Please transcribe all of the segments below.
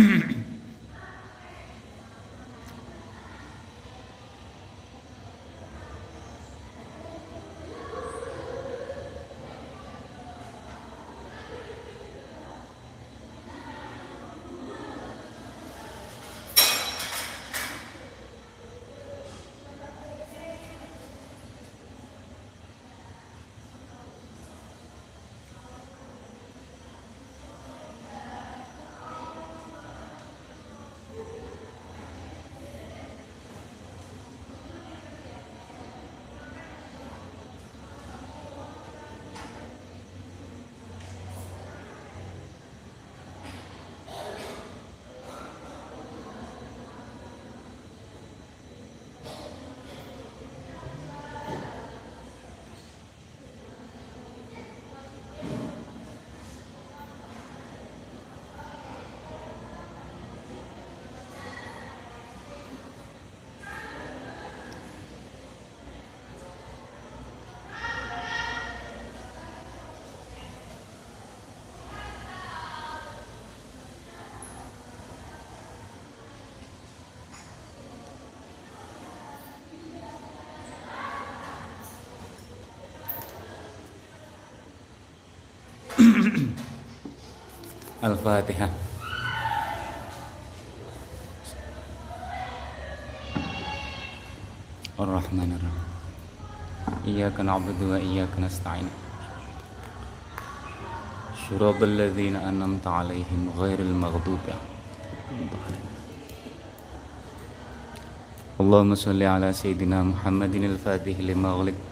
mm Ar-Rahman Ar-Rahim. Iyyaka na'budu wa iyyaka nasta'in. صراط الذين أنعمت عليهم غير المغضوب اللهم صل على سيدنا محمد الفاتح لما أغلق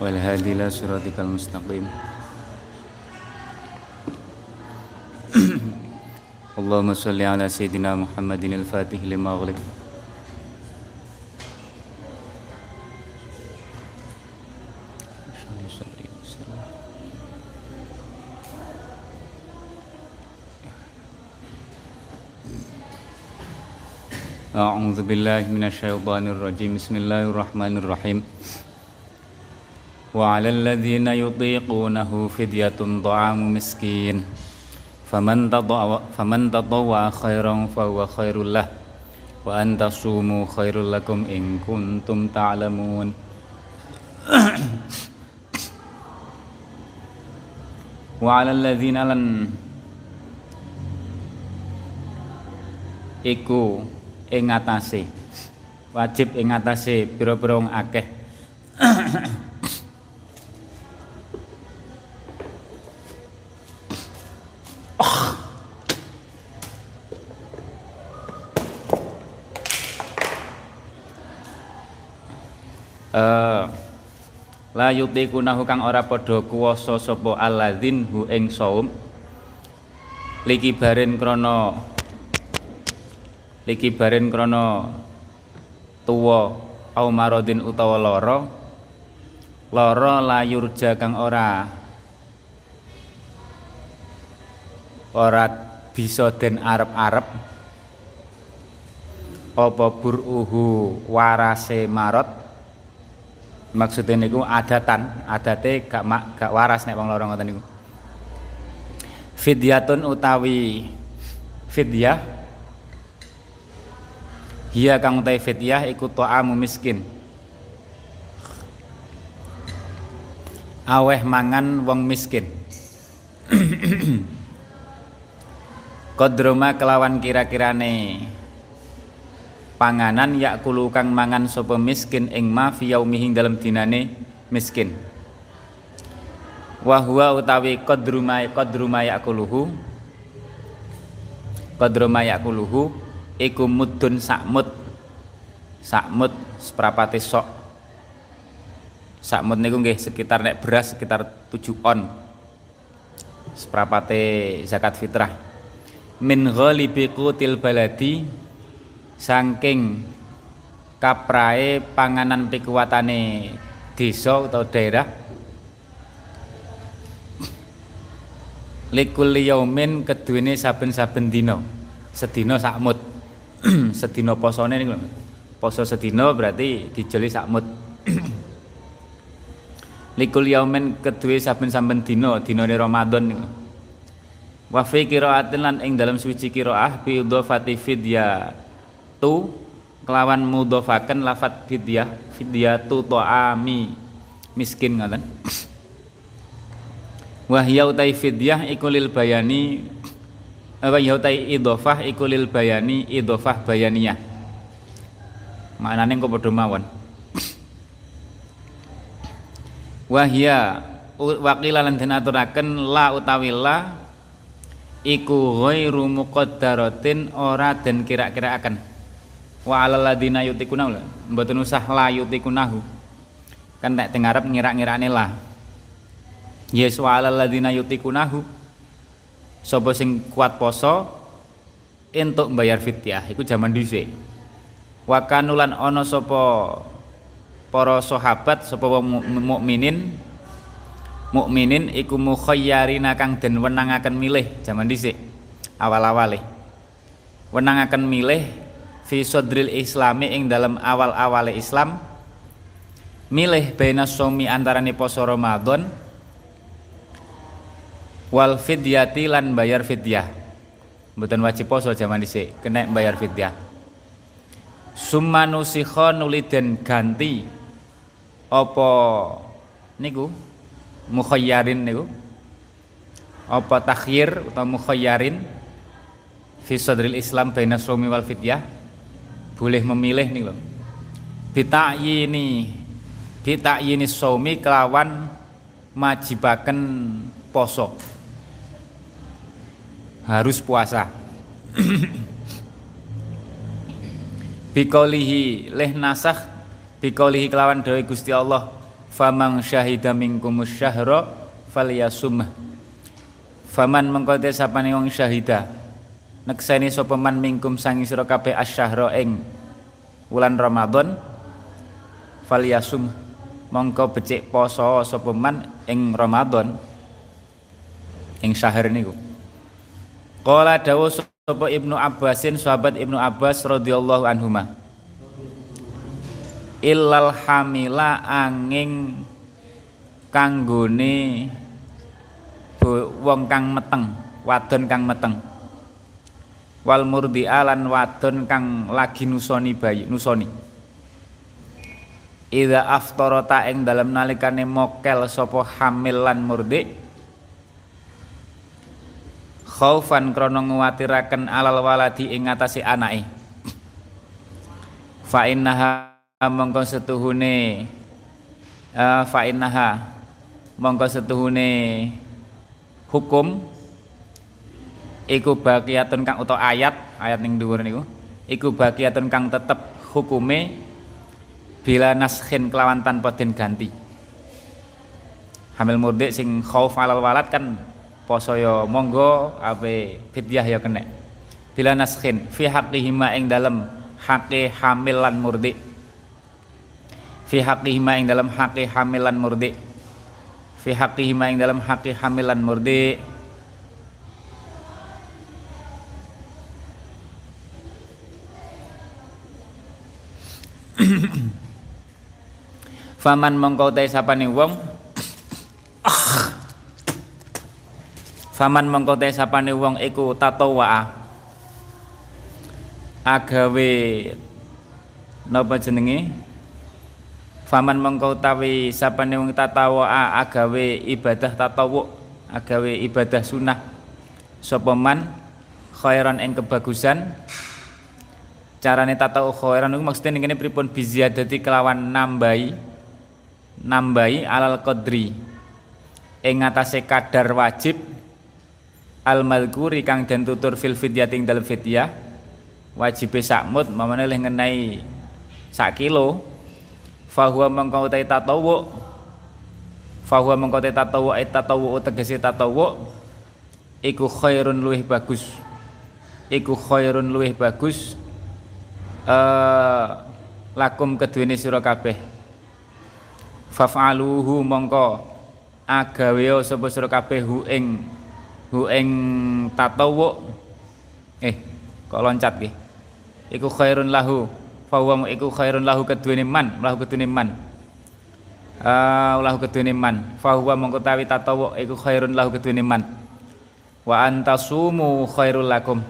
والهادي إلى صراطك المستقيم. اللهم صل على سيدنا محمد الفاتح لما أغلق. أعوذ بالله من الشيطان الرجيم. بسم الله الرحمن الرحيم. وعلى الذين يطيقونه فدية طعام مسكين فمن تطوع فمن تطوع خيرا فهو خير له وأن تصوموا خير لكم إن كنتم تعلمون وعلى الذين لن iku ing ngatasé wajib ing ngatasé pira-pira akeh la yutikunahu kang ora padha kuwasa sapa alladzin hu ing saum. Liki baren krana liki baren krana tuwa au maradin utawa lara. Lara layurja kang ora ora bisa den arep-arep. Apa buruhu warase marot maksudnya niku adatan adate gak mak, gak waras nek wong loro ngoten niku. Fidyatun utawi fidyah. Hiya kang utai fidyah iku ta'amu miskin. Aweh mangan wong miskin. Kodroma kelawan kira-kirane panganan yakulu kang mangan sapa miskin ing ma fi yaumihing dalam dinane miskin. Wa huwa utawi qadruma qadruma yakuluhu. Qadruma yakuluhu iku mudun sakmut sakmut seprapate sok. Sakmut niku nggih sekitar nek beras sekitar 7 on. Seprapate zakat fitrah. Min ghalibi qutil baladi saking kaprae panganan pikuwatane desa atau daerah likul yaumin keduwene saben-saben dina. Sedina sakmut. Sedina posone niku poso sedina berarti dijeli sakmut. Likul yaumin keduwe saben-saben dina dinane Ramadan niku wa fi qiraatin lan ing dalam suci qiraah bi idhofati fidya tu kelawan mudhofaken lafat fidyah fidyatu ta'ami miskin ngoten wa hiya utai fidyah iku lil bayani apa ya utai idhofah iku lil bayani idhofah bayaniyah. Maknane kok padha mawon. Wa hiya waqila lan den aturaken la utawi la iku ghairu muqaddaratin ora den kira-kiraaken wa alal ladina yutikunahu mboten usah la yutikunahu kan nek teng Arab ngira-ngirane la yes wa alal ladina yutikunahu. Sapa sing kuat poso? Entuk bayar fidyah iku zaman dhisik. Wa kanulan ana sapa para sahabat sapa mukminin. Mukminin iku mukhayyarina kang den wenangaken milih. Zaman dhisik. Awal-awale. Wenangaken milih fi sadril islami ing dalam awal-awale Islam milih baina somi antarane poso Ramadan wal fidyati lan bayar fidyah. Mboten wajib poso zaman dhisik kena bayar fidyah. Summa nusikha nuli den ganti apa niku? Mukhayyarin niku. Apa takhir atau mukhayyarin fi sadril Islam baina sumi wal fidyah boleh memilih nih loh bita'yini bita'yini sumi kelawan majibaken poso. Harus puasa. Bikolihi leh nasah bikolihi kelawan dawe Gusti Allah. Famang syahida minkumus syahra falyasum faman mengkote sapane wong syahida nekseni sapa man mingkum sangi sira kabeh asyahra ing wulan Ramadan falyasum mongko becik poso sapa man ing Ramadan ing syahr niku. Qala dawu sapa Ibnu Abbasin sahabat Ibnu Abbas radhiyallahu anhuma. Illal hamila angin kanggone wong kang meteng wadon kang meteng wal murdi alan wadon kang lagi nusoni bayi nusoni. Ida aftorota ing dalam nalikane mokel sopo hamil lan murdi khaufan krana nguwatiraken alal waladi ing ngatasi anake. Fa innaha mongko setuhune uh, fa mongko setuhune hukum iku bagiatun kang utawa ayat ayat ning dhuwur niku. Iku bagiatun kang tetep hukume bila naskhin kelawan tanpa den ganti. Hamil murdik sing khauf alal walad kan poso yo monggo ape fidyah ya kena. Bila naskhin fi haqqihima ing dalem hake hamil lan murdik. Fi haqqihima ing dalam haqqi hamilan murdi fi haqqihima ing dalam haqqi hamilan murdi Faman mongkau te sapane wong. Faman mongkau te sapane wong iku tatawa agawe napa jenenge? Faman mengkau tawi sapane wong tatawa agawe ibadah tatawu agawe ibadah sunnah. Sapa man? Khairan ing kebagusan carane tatawu khairan iku maksudnya ngene pripun biziyadati kelawan nambahi nambahi alal qadri. Ing ngatasé kadar wajib al malkuri kang den tutur fil fidyah ing dalem fidyah wajib sakmut mamane leh ngenai sak kilo. Fahuwa mengkau utai tatawu fahuwa mengkau utai tatawu ay tatawu tegesi tatawu iku khairun luwih bagus. Iku khairun luwih bagus uh, lakum keduweni sira kabeh. Faf'aluhu mongko agawe sapa sira kabeh hu ing hu ing eh kok loncat nggih? Iku khairun lahu fahuwa iku khairun lahu keduwene man lahu keduwene man. Uh, lahu keduwene man. Fahuwa mongko tawi tatawu iku khairun lahu keduwene man. Wa antasumu khairul lakum.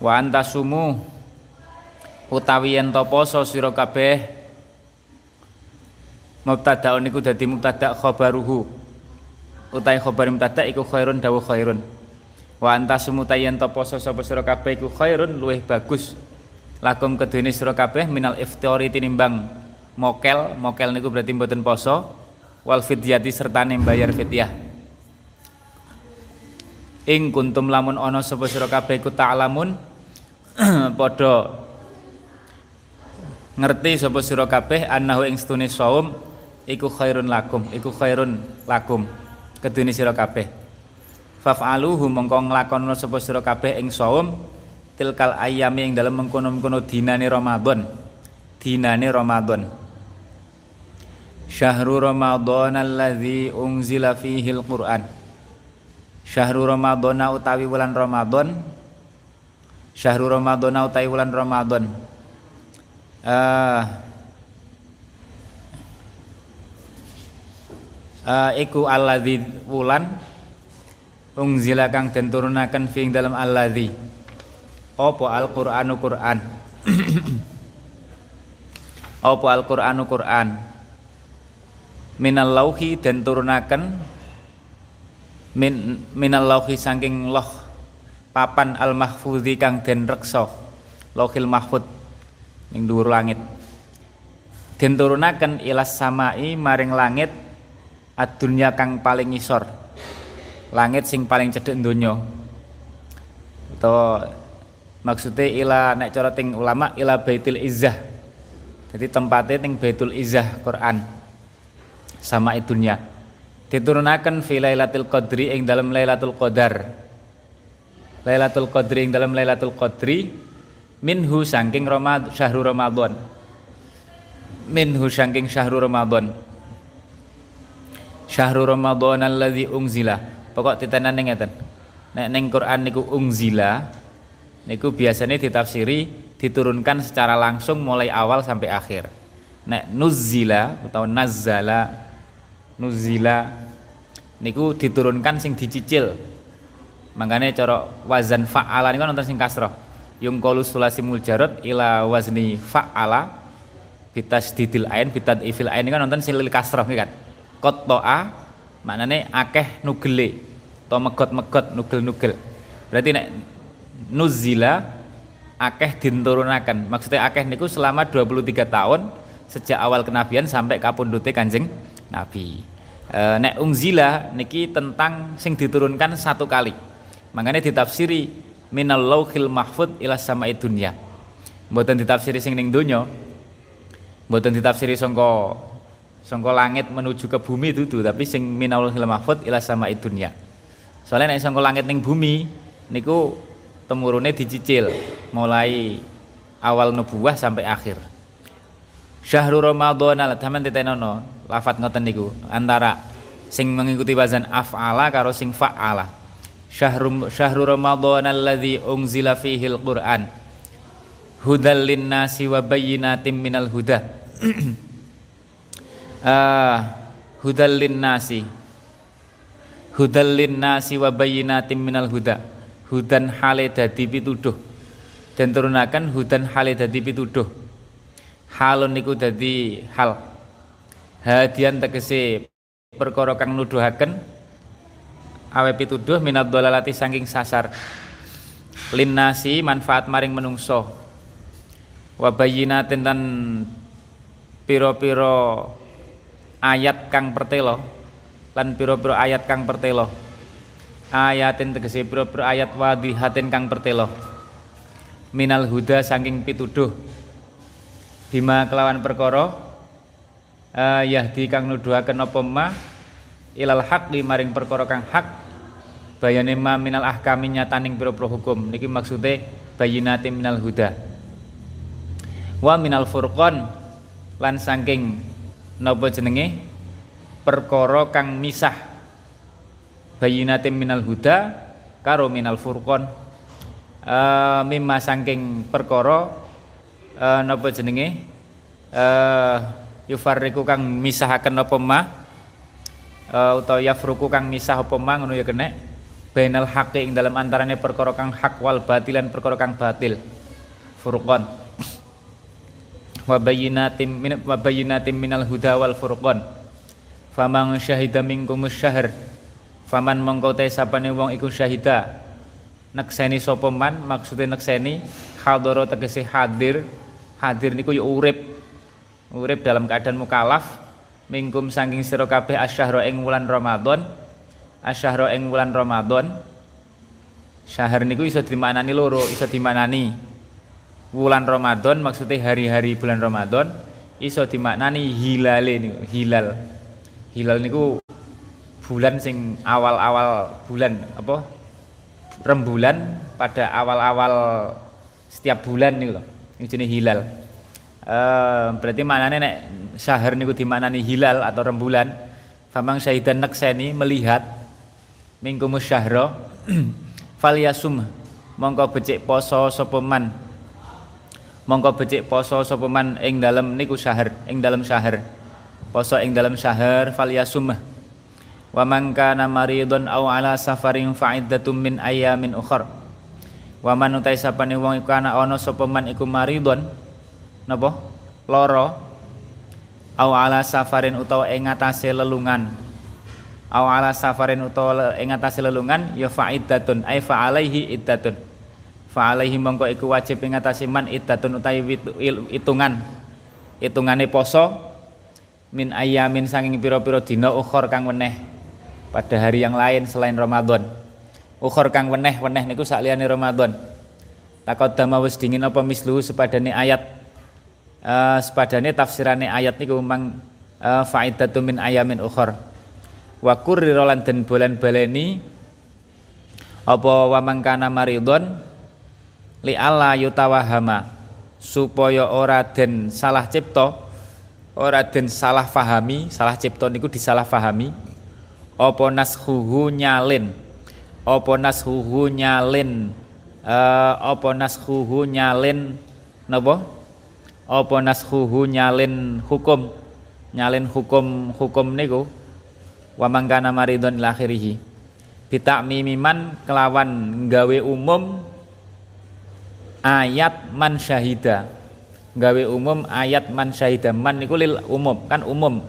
Wa antasumu utawi yen to poso sira kabeh mubtadaun niku dadi mubtada khabaruhu. Utawi khabar mubtada iku khairun dawu khairun. Wa antasumu tayen to poso sapa sira kabeh iku khairun luwih bagus. Lakum kedene sira kabeh minal iftiori tinimbang mokel. Mokel niku berarti mboten poso. Wal fidyati serta bayar fidyah. Ing kuntum lamun ana sapa sira kabeh iku ta'lamun padha ngerti sapa sira kabeh annahu ing stune saum iku khairun lakum iku khairun lakum kedune sira kabeh. Faf'aluhu mongko nglakono sapa sira kabeh ing saum tilkal ayami ing dalem mengkono-mengkono dinane Ramadan. Dinane Ramadan. Syahrul Ramadan alladzi unzila fihi al-Qur'an. Syahrul Ramadhana utawi wulan Ramadan. Syahrul Ramadhana utawi wulan Ramadan uh, uh, iku alladzi wulan ungzila kang den turunaken fi dalam alladzi. Apa Al-Qur'anu Qur'an? Apa Al-Qur'anu Qur'an? Minal lauhi den turunaken min minal lauhi saking loh papan al mahfudzi kang den reksa lohil mahfud ning dhuwur langit. Den turunaken ilas samai maring langit adunya kang paling isor langit sing paling cedhek donya. Atau maksudnya ila nek cara ting ulama ila baitul izzah. Jadi tempatnya ting baitul izzah Quran. Sama itunya diturunaken fi Lailatul Qadri ing dalam Lailatul Qadar. Lailatul Qadri ing dalam Lailatul Qadri minhu saking Ramad syahrul Ramadan. Minhu saking syahrul Ramadan. Syahrul Ramadan alladzi unzila. Pokok titenan ning ngeten. Nek ning Quran niku unzila niku biasanya ditafsiri diturunkan secara langsung mulai awal sampai akhir. Nek nuzila atau nazzala nuzila niku diturunkan sing dicicil makanya cara wazan fa'ala niku nonton sing kasroh yung kolus sulasi muljarot ila wazni fa'ala bitas didil ain bitad ifil ain. Kan nonton silil kasroh kan? Kot to'a maknanya akeh nugele to megot megot nugel nugel berarti nek nuzila akeh dinturunakan maksudnya akeh niku selama 23 tahun sejak awal kenabian sampai kapundute kanjeng nabi. E, nek ungzila niki tentang sing diturunkan satu kali. Makanya ditafsiri minal lauhil mahfud ila sama dunya. Mboten ditafsiri sing ning donya. Mboten ditafsiri sangka sangka langit menuju ke bumi tuh tapi sing minal lauhil mahfud ila sama dunya. Soalnya nek sangka langit ning bumi niku temurune dicicil mulai awal nubuah sampai akhir. Syahrul Ramadan ala taman titenono lafat ngoten niku antara sing mengikuti wazan af'ala karo sing fa'ala. Syahrul syahrul Ramadan alladzi unzila fihi al-Qur'an. Hudal linnasi wa bayyinatin minal huda. uh, hudal linnasi. Hudal linnasi wa bayyinatin minal huda. Hudan hale dadi pituduh. Dan turunakan hudan hale dadi pituduh halun niku dadi hal hadian tegese perkara kang nuduhaken awe pituduh minad dalalati saking sasar. Linnasi manfaat maring menungso. Wa bayyinatin dan piro-piro ayat kang pertelo. Lan piro-piro ayat kang pertelo. Ayatin tegese piro-piro ayat wadihatin kang pertelo. Minal huda saking pituduh. Bima kelawan perkara uh, yahdi kang nuduhaken apa ma ilal haq di maring perkara kang hak. Bayane ma minal ahkami nyataning pira-pira hukum. Niki maksude bayinati minal huda. Wa minal furqan lan saking napa jenenge? Perkara kang misah bayinati minal huda karo minal furqan. Uh, mimma saking perkara uh, napa jenenge? Uh, yufarriku kang misahaken apa ma uh, utawa yafruku kang misah apa ma ngono ya kene bainal haqqi ing dalam antarane perkara kang hak wal batilan perkara kang batil. Furqan. Wa bayyinatin min wa bayyinatin minal huda wal furqan. Faman syahida minkum syahr. Faman mongko te sapane wong iku syahida. Nekseni sapa man maksude nekseni hadara tegese hadir. Hadir niku ya urip. Urip dalam keadaan mukalaf mingkum saking sira kabeh asyahra ing wulan Ramadan. Asyahra ing wulan Ramadan. Syahr niku iso dimaknani loro iso dimaknani wulan Ramadan maksudnya hari-hari bulan Ramadan iso dimaknani hilale niku hilal. Hilal niku bulan sing awal-awal bulan apa? Rembulan pada awal-awal setiap bulan nih loh ini jenis hilal Uh, berarti maknanya nek syahr niku dimaknani hilal atau rembulan. Famang syahidan nakseni melihat mingkumus syahra falyasum mongko becik poso sapa man. Mongko becik poso sapa man ing dalem niku syahr ing dalem syahr poso ing dalem syahr falyasum wa man kana maridun aw ala safarin fa'iddatum min ayamin ukhra wa man utai wong iku ana ana sapa man iku maridun napa? Loro au ala safarin utawa ing lelungan. Au ala safarin utawa ing lelungan ya fa'iddatun ai fa alaihi iddatun. Fa alaihi mongko iku wajib ing ngatasé man iddatun utawi hitungan. Hitungane poso min ayamin sanging pira-pira dina ukhor kang weneh pada hari yang lain selain Ramadan. Ukhor kang weneh weneh niku sakliyane Ramadan. Dama wis dingin apa misluhu sepadane ayat uh, sepadane tafsirane ayat niku memang uh, faidatu min ayamin ukhor wa kurrira lan den bolan baleni apa wa mangkana maridon li alla yutawahama supaya ora den salah cipta ora den salah fahami salah cipta niku disalah fahami apa nashuhu nyalin apa nashuhu nyalin uh, apa nashuhu nyalin napa apa naskhuhu nyalin hukum? Nyalin hukum hukum niku wa mangkana maridon lakhirihi bitakmimiman kelawan gawe umum ayat man syahida. Gawe umum ayat man syahida. Man niku lil umum kan umum.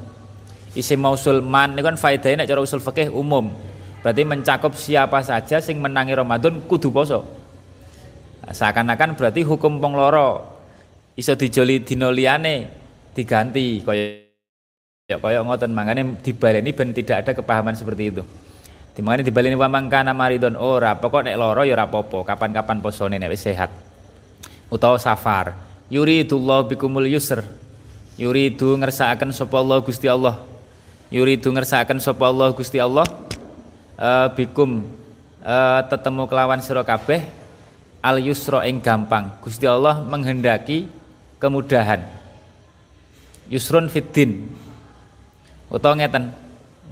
Isim mausul man niku kan faedahnya nek cara usul fikih umum. Berarti mencakup siapa saja sing menangi Ramadan kudu poso. Seakan-akan berarti hukum pong loro iso dijoli dina liyane diganti kaya ya kaya ngoten. Mangane dibaleni ben tidak ada kepahaman seperti itu. Di mana dibaleni wa mangkana maridon ora pokok nek loro ya ora apa-apa kapan-kapan posone nek sehat. Utawa safar. Yuridullahu bikumul yusr. Yuridu ngersakaken sapa Allah Gusti Allah. Yuridu ngersakaken sapa Allah Gusti Allah. Uh, bikum uh, tetemu kelawan sira kabeh. Al yusra ing gampang. Gusti Allah menghendaki kemudahan. Yusrun fiddin utawa ngeten.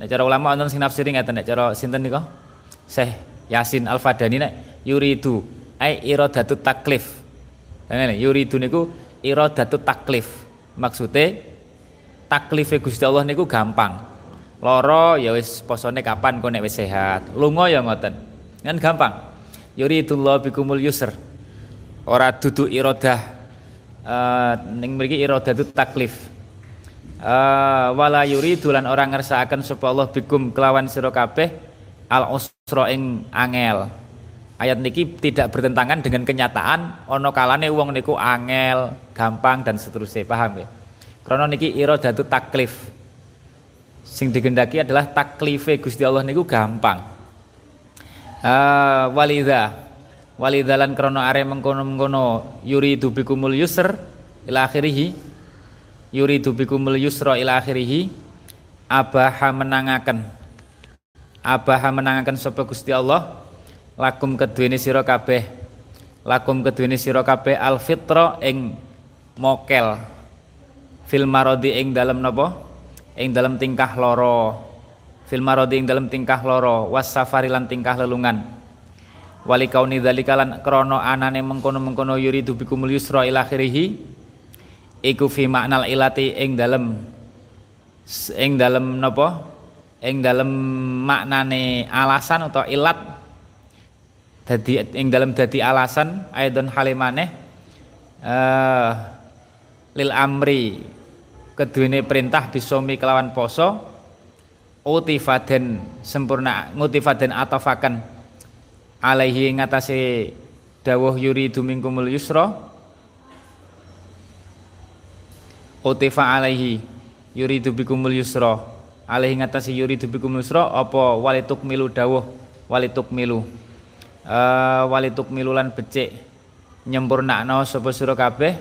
Nek cara ulama wonten sing nafsiri ngeten nek cara sinten nika Syekh Yasin Al-Fadani nek yuridu ai iradatu taklif. Ngene yuridu niku iradatu taklif. Maksude taklife Gusti Allah niku gampang. Loro ya wis posone kapan kok nek wis sehat. Lunga ya ngoten. Kan gampang. Yuridullah bikumul yusr. Ora dudu iradah ning mriki iradatu taklif. Uh, wala yuridu lan orang ngersakaken sapa Allah bikum kelawan sira kabeh al usra ing angel. Ayat niki tidak bertentangan dengan kenyataan ono kalane wong niku angel gampang dan seterusnya. Paham ya? Karena niki iradatu taklif. Sing digendaki adalah taklife Gusti Allah niku gampang. Uh, walidha walidalan krono are mengkono-mengkono yuridu bikumul yusr ila akhirih yuridu bikumul yusra ila akhirih abaha menangaken. Abaha menangaken sapa Gusti Allah? Lakum keduweni sira kabeh. Lakum keduweni sira kabeh al fitra ing mokel. Fil marodi ing dalem napa? Ing dalem tingkah loro. Fil marodi ing dalem tingkah loro. Was safari lan tingkah lelungan wali kauni dzalika lan krana anane mengkono-mengkono yuridu bikumul yusra ila akhirih iku fi maknal ilati ing dalem ing dalem napa ing dalem maknane alasan atau ilat. Dadi ing dalam dadi alasan aidon halimane uh, lil amri keduene perintah bisomi kelawan poso utifaden sempurna ngutifaden atafakan alaihi ngatasi dawuh yuri dumingkumul yusra. Utifa alaihi yuri bikumul yusra. Alaihi ngatasi yuri bikumul yusra apa walituk milu dawuh walituk milu. Uh, walituk milulan becik nyempurnakno sapa sira kabeh?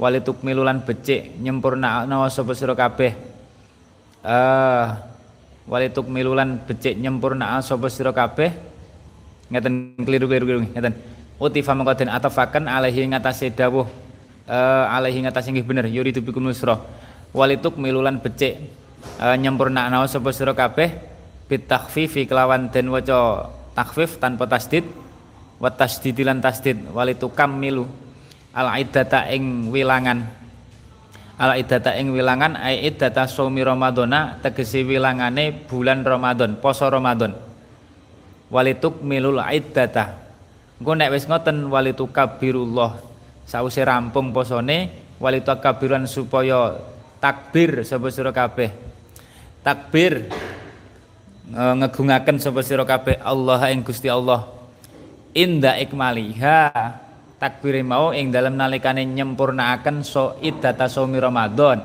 Walituk milulan becik nyempurnakno sapa sira kabeh? Uh, walituk milulan becik nyempurnakno sapa sira kabeh ngeten keliru-keliru ngeten. Utifa mengko den atafaken alaihi ngatasi dawuh uh, alaihi ngatasi nggih bener yuridu bikum nusra. Walituk milulan becik uh, nyempurnakno sapa sira kabeh bitakhfifi kelawan den waca takfif tanpa tasdid wa tasdidilan tasdid walitukam milu. Al iddata ing wilangan. Al iddata ing wilangan ai iddata sumi ramadhana tegese wilangane bulan Ramadan poso Ramadan walituk milul iddata engko nek wis ngoten walitukabirullah sause rampung posone walitukabiran supaya takbir sapa sira kabeh. Takbir Eh, ngegungaken sapa sira kabeh Allah ing Gusti Allah. Inda ikmaliha takbir mau ing dalam nalikane nyempurnaaken so iddata saumi Ramadan.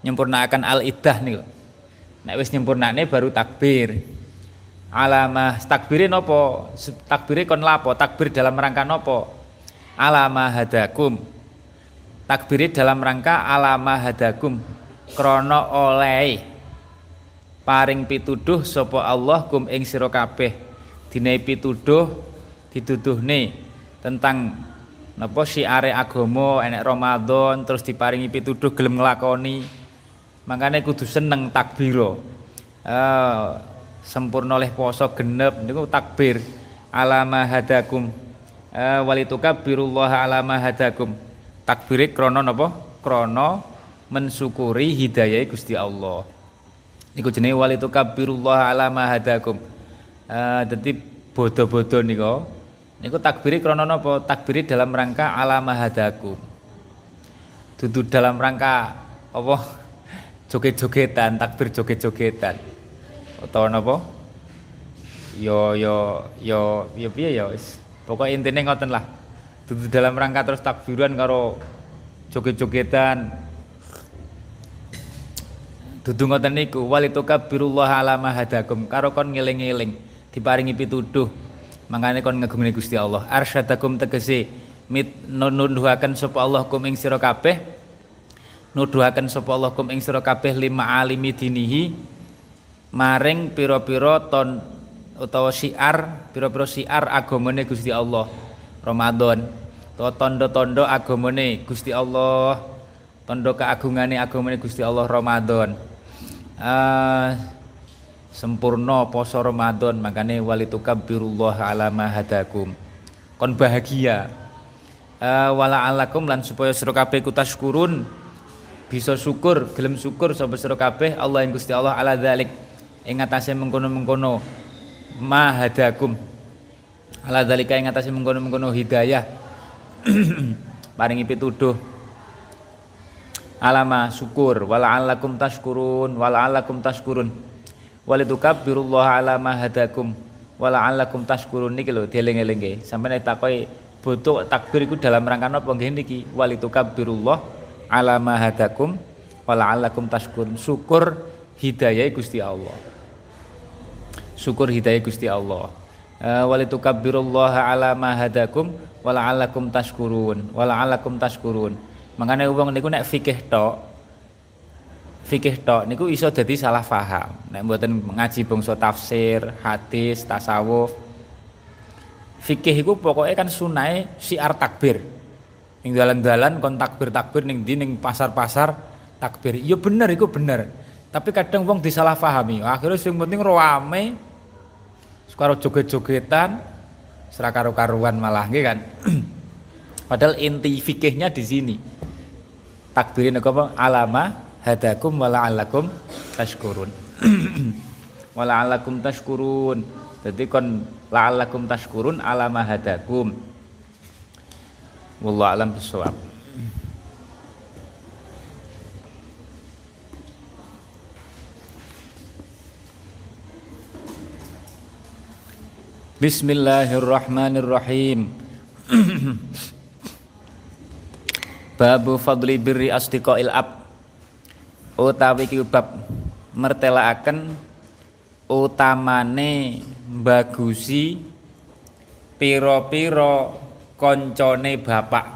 Nyempurnaaken al iddah niku. Nek wis nyempurnane baru takbir alamah. Takbire napa takbire kon lapo? Takbir dalam rangka napa alamah hadakum. Takbire dalam rangka alamah hadakum. Krana oleh. Paring pituduh sapa Allah kum ing sira kabeh. Dinae pituduh dituduhne tentang napa siare agama enek Ramadan terus diparingi pituduh gelem nglakoni. Makanya kudu seneng takbiro. Uh, sempurna oleh poso genep. Niku takbir. Alama hadakum. Uh, walitukabirullah alama hadakum. Takbire krana napa? Krana mensyukuri hidayah Gusti Allah. Niku jenenge walitu kabirullah ala ma hadakum. Uh, dadi bodo-bodo niku. Niku takbiri krana napa? Takbiri dalam rangka ala ma hadakum. Dudu dalam rangka apa? Joget-jogetan takbir joget-jogetan utawa napa yo yo yo yo piye ya wis pokoke intine ngoten lah dudu dalam rangka terus takbiran karo joget-jogetan Dudu ngoten niku walitukabbirullah ala ma hadakum karo kon ngeling-eling diparingi pituduh. Mangane kon ngagungne Gusti Allah. Arsyadakum tegese mit nuduhaken sapa Allah kum ing sira kabeh. Nuduhaken sapa Allah kum ing sira kabeh lima alimi dinihi maring pira-pira ton utawa syiar pira-pira syiar agamane Gusti Allah. Ramadan. To tondo-tondo agamane Gusti Allah. Tondo keagungane agamane Gusti Allah Ramadan uh, sempurna poso Ramadan makanya walitukabbirullah ala ma hadakum kon bahagia uh, wala alakum lan supaya sira kabeh kutaskurun bisa syukur gelem syukur sapa sira kabeh Allah yang Gusti Allah ala dzalik ing atase mengkono-mengkono ma hadakum ala dzalika ing atase mengkono-mengkono hidayah. Paringi pituduh. Alama syukur wala'allakum tashkurun wala'allakum tashkurun. Walitukabbirullaha ala ma hadakum wala'allakum tashkurun. Niki lho dieling-eling sampai nek takoki butuh takbir iku dalam rangka napa nggih niki? Walitukabbirullah ala ma hadakum wala'allakum tashkurun. Syukur hidayah Gusti Allah syukur hidayah Gusti Allah uh, walitukabbirullaha ala ma hadakum wala'allakum tashkurun wala'allakum tashkurun Makanya wong niku nek fikih tok fikih tok niku iso jadi salah paham. Nek mboten ngaji bangsa tafsir, hadis, tasawuf. Fikih iku pokoknya kan sunai siar takbir. Ning dalan-dalan kon takbir-takbir ning di ning pasar-pasar takbir. Iya bener iku bener. Tapi kadang wong disalah pahami. Akhirnya sing penting rame karo joget-jogetan serakaru karuan malah nggih kan. Padahal inti fikihnya di sini takbirin apa alama hadakum wala alakum tashkurun wala alakum tashkurun Dadi kon la'allakum tashkurun ala ma hadakum. Wallahu alam bisawab. Bismillahirrahmanirrahim. Babu fadli birri asdiqail ab. Utawi ki bab mertelaaken utamane bagusi piro-piro koncone bapak.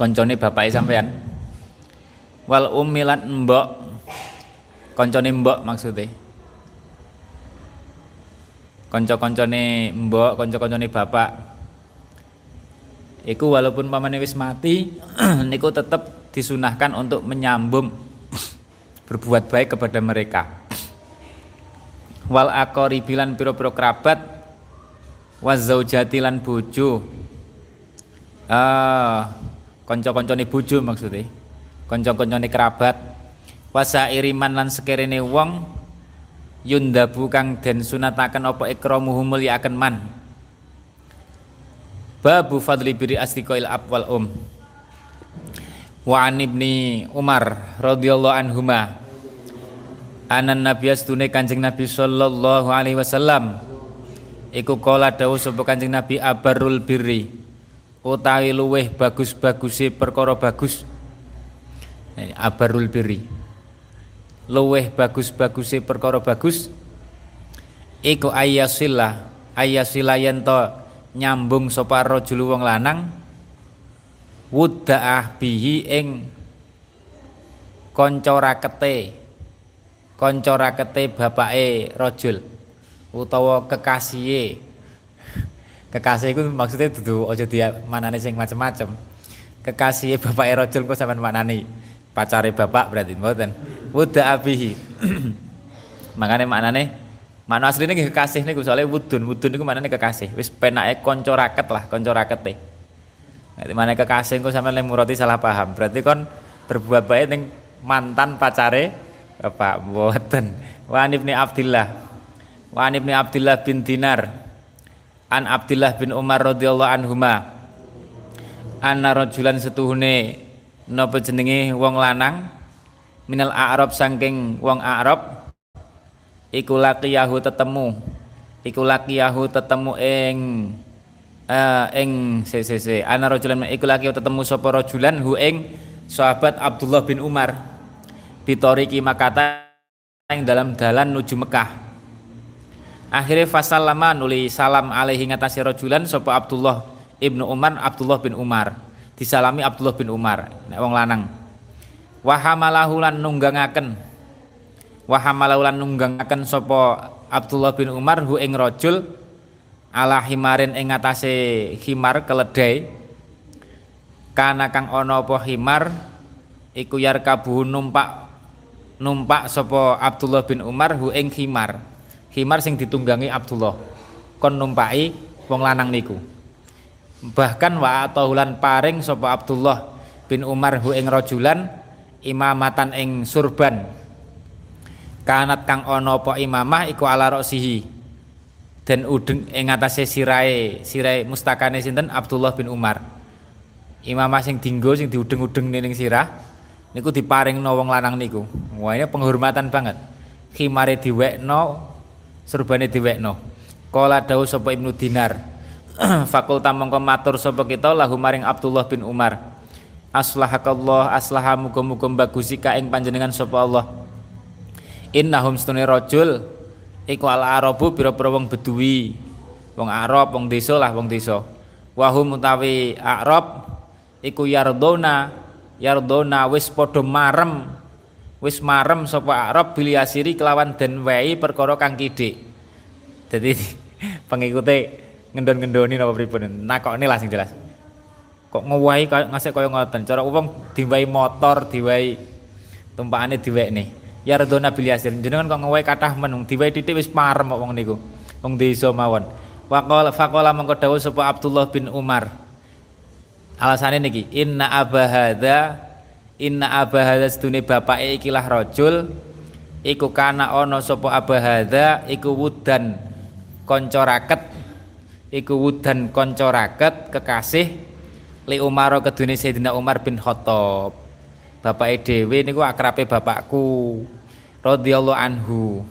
Koncone bapake sampean. Wal umilan mbok. Koncone mbok maksudnya konco-koncone mbok, konco-koncone bapak. Iku walaupun pamane wis mati, niku tetap disunahkan untuk menyambung berbuat baik kepada mereka. Wal akoribilan piro-piro kerabat, wazaujati lan bojo. Ah, konco-koncone bojo maksudnya. Konco-koncone kerabat. Wasa iriman lan sekerene wong yundabu kang den sunataken apa ikramuhu akan man. Babu fadli biri astiqoil abwal um. Wa an ibni Umar radhiyallahu anhuma. Anan nabi astune kanjeng nabi sallallahu alaihi wasallam. Iku kala dawuh sapa kanjeng nabi abarul birri. Utawi luweh bagus-bagusi perkara bagus. Abarul birri luweh bagus-baguse perkara bagus iku ayasila ayasila yen nyambung sapa rajul wong lanang wudda'ah bihi ing kanca rakete kanca rakete bapake rajul utawa kekasih kekasih itu maksudnya dudu aja dia manane sing macem-macem. Kekasih bapake rajul kok sampean manani pacare bapak berarti mboten? Wuda abihi. Makane maknane makna asline nggih kekasih niku soalnya wudun. Wudun niku maknane kekasih. Wis penake kanca raket lah kanca rakete. Nek mana kekasih kok sampean murati salah paham. Berarti kon berbuat baik ning mantan pacare bapak mboten. Wa ibni Abdillah. Wa ibni Abdillah bin Dinar. An Abdillah bin Umar radhiyallahu anhuma. Anna rajulan setuhune napa jenenge wong lanang? Minal a'rab saking wong a'rab. Iku laqiyahu tetemu. Iku laqiyahu tetemu ing uh, ing se se se. Ana rajulan iku laqiyahu tetemu sapa rajulan hu ing sahabat Abdullah bin Umar. Bitoriki makata ing dalam dalan nuju Mekah. Akhirnya fasallama nuli salam alaihi ngatasi rajulan sapa Abdullah ibnu Umar Abdullah bin Umar disalami Abdullah bin Umar. Nek wong lanang. Wahamalahu lan nunggangaken. Wahamalahu lan nunggangaken sapa Abdullah bin Umar hu ing rajul ala himarin ing atase himar keledai. Kana kang ana apa himar iku yarkabu numpak numpak sapa Abdullah bin Umar hu ing himar. Himar sing ditunggangi Abdullah. Kon numpaki wong lanang niku bahkan wa atahulan paring sapa Abdullah bin Umar hu ing rajulan imamatan ing surban. Kanat kang ana apa imamah iku ala roksihi. Dan udeng ing atase sirahe sirahe mustakane sinten? Abdullah bin Umar. Imamah sing dinggo sing diudeng-udeng ning sirah niku diparingno wong lanang niku. Wah ini penghormatan banget. Khimare diwekno surbane diwekno. Kala dawuh sapa Ibnu Dinar fakulta mongko matur sapa kita? Lahu maring Abdullah bin Umar. Aslahakallah aslaha muga-muga bagusi ka ing panjenengan sapa Allah. Innahum stune rajul iku al arabu pira-pira wong bedui. Wong Arab wong desa lah wong desa. Wahum utawi Arab iku yardona yardona wis padha marem. Wis marem sapa Arab biliasiri kelawan den wehi perkara kang kidik. Dadi pengikute ngendon-ngendoni napa pripun? Nakokne lah sing jelas. Kok ngowahi ngasih kaya ngoten? Cara wong diwahi motor diwahi tumpakane diwekne. Ya redona bil yasir jenengan kok ngowahi kathah men? Diwahi titik wis parem wong niku. Wong desa mawon. Waqala faqala mengko dawuh Abdullah bin Umar. Alasane niki inna abahada inna abahada sedune bapake ikilah rajul iku kana ana sapa abahada iku wudan kanca raket iku wudan kanca raket kekasih li Umar kedune Sayyidina Umar bin Khattab. Bapake dhewe niku akrabe bapakku radhiyallahu anhu.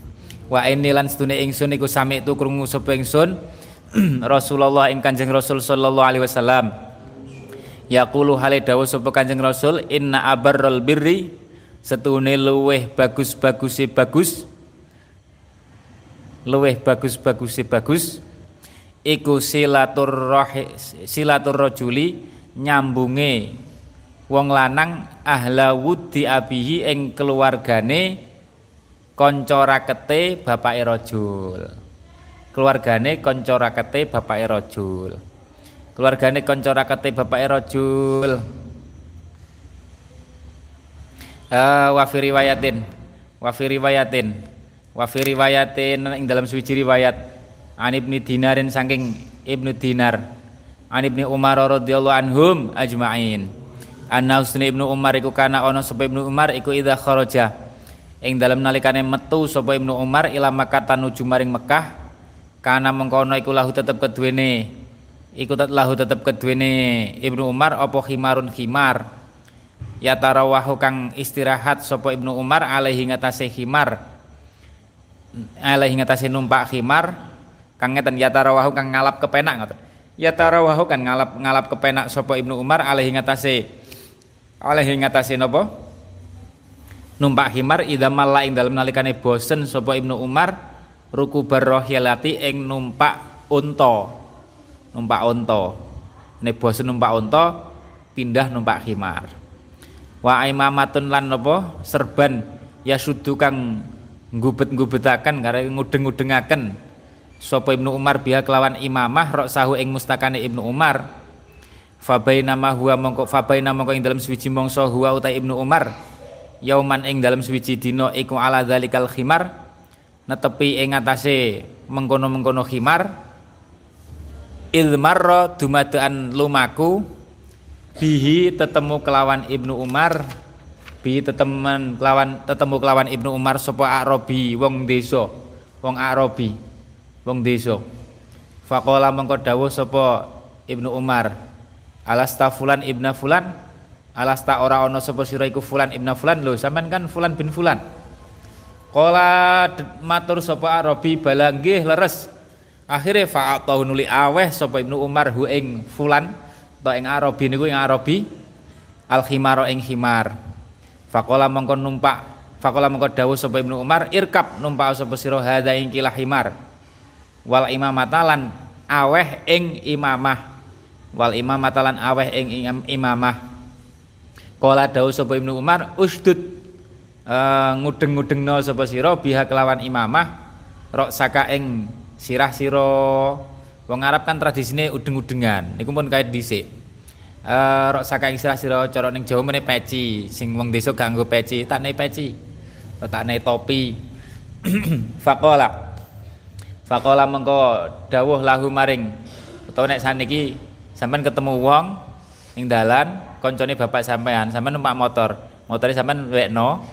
Wa inni lan sedune ingsun iku sami tu krungu sapa ingsun? Rasulullah ing Kanjeng Rasul sallallahu alaihi wasallam. Yaqulu hale dawuh sapa Kanjeng Rasul inna abarral birri setune luweh bagus-baguse bagus. Luweh bagus-baguse bagus iku silatur roh silatur rajuli nyambunge wong lanang ahla wudi abihi ing keluargane kanca rakete bapake rajul. Keluargane kanca rakete bapake rajul. Keluargane kanca rakete bapake rajul. Uh, wa fi riwayatin wa fi riwayatin wa ing dalam suci riwayat an ibni dinarin saking ibnu dinar. An ibni umar radhiyallahu anhum ajma'in. Anna usni ibnu umar iku kana ono sapa ibnu umar iku idza kharaja. Ing dalam nalikane metu sapa ibnu umar ila makkah tanuju maring mekah kana mengkono iku lahu tetep keduwene iku lahu tetep keduwene ibnu umar apa khimarun khimar? Ya tarawahu kang istirahat sopo Ibnu Umar alaihi ngatasé khimar. Alaihi ngatasé numpak khimar kang ngeten ya tarawahu kang ngalap kepenak ngoten. Ya tarawahu kan ngalap ngalap kepenak sopo Ibnu Umar alaihi ngatasé alaihi ngatasé napa? Numpak khimar idza malla ing dalem nalikane bosen sopo Ibnu Umar ruku barrohilati ing numpak unta. Numpak unta. Nek bosen numpak unta pindah numpak khimar wa imamatun lan napa? Serban. Ya sudu kang ngubet-ngubetaken kare ngudeng-ngudengaken sapa Ibnu Umar biha kelawan imamah rok sahu ing mustakane Ibnu Umar. Fabaina ma huwa mongko fabaina mongko ing dalam swiji mongso huwa uta Ibnu Umar. Yauman ing dalam swiji dina iku ala zalikal khimar netepi ing atase mengkono-mengkono khimar. Ilmarra dumadaan lumaku bihi tetemu kelawan Ibnu Umar bi tetemen kelawan tetemu kelawan Ibnu Umar sapa Arabi wong desa wong Arabi wong desa. Faqala mengko dawuh sapa Ibnu Umar alasta fulan ibna fulan? Alasta ora ana sapa sira iku fulan ibna fulan lho sampean kan fulan bin fulan. Kala matur sapa Arabi bala nggih leres. Akhire fa'atahu nuli aweh sapa Ibnu Umar hu ing fulan to ing Arabi niku ing Arabi al khimaro ing khimar. Fakola mongko numpak Fakola mongko dawuh sapa Ibnu Umar irkab numpak sapa sira hadza kilah himar wal imamatalan aweh ing imamah wal imamatalan aweh ing imamah Kala dawuh sapa Ibnu Umar usdud uh, ngudeng-ngudengno sapa sira biha kelawan imamah rok saka ing sirah sira Wong Arab kan tradisine udeng-udengan. Niku pun kait dhisik. Eh uh, rok saka istilah sira cara ning Jawa meneh peci, sing wong desa gak nggo peci, takne peci. Takne topi. Faqala. Faqala mengko dawuh lahu maring utawa nek saniki sampean ketemu wong ning dalan koncone bapak sampean, sampean numpak motor. Motore sampean wekno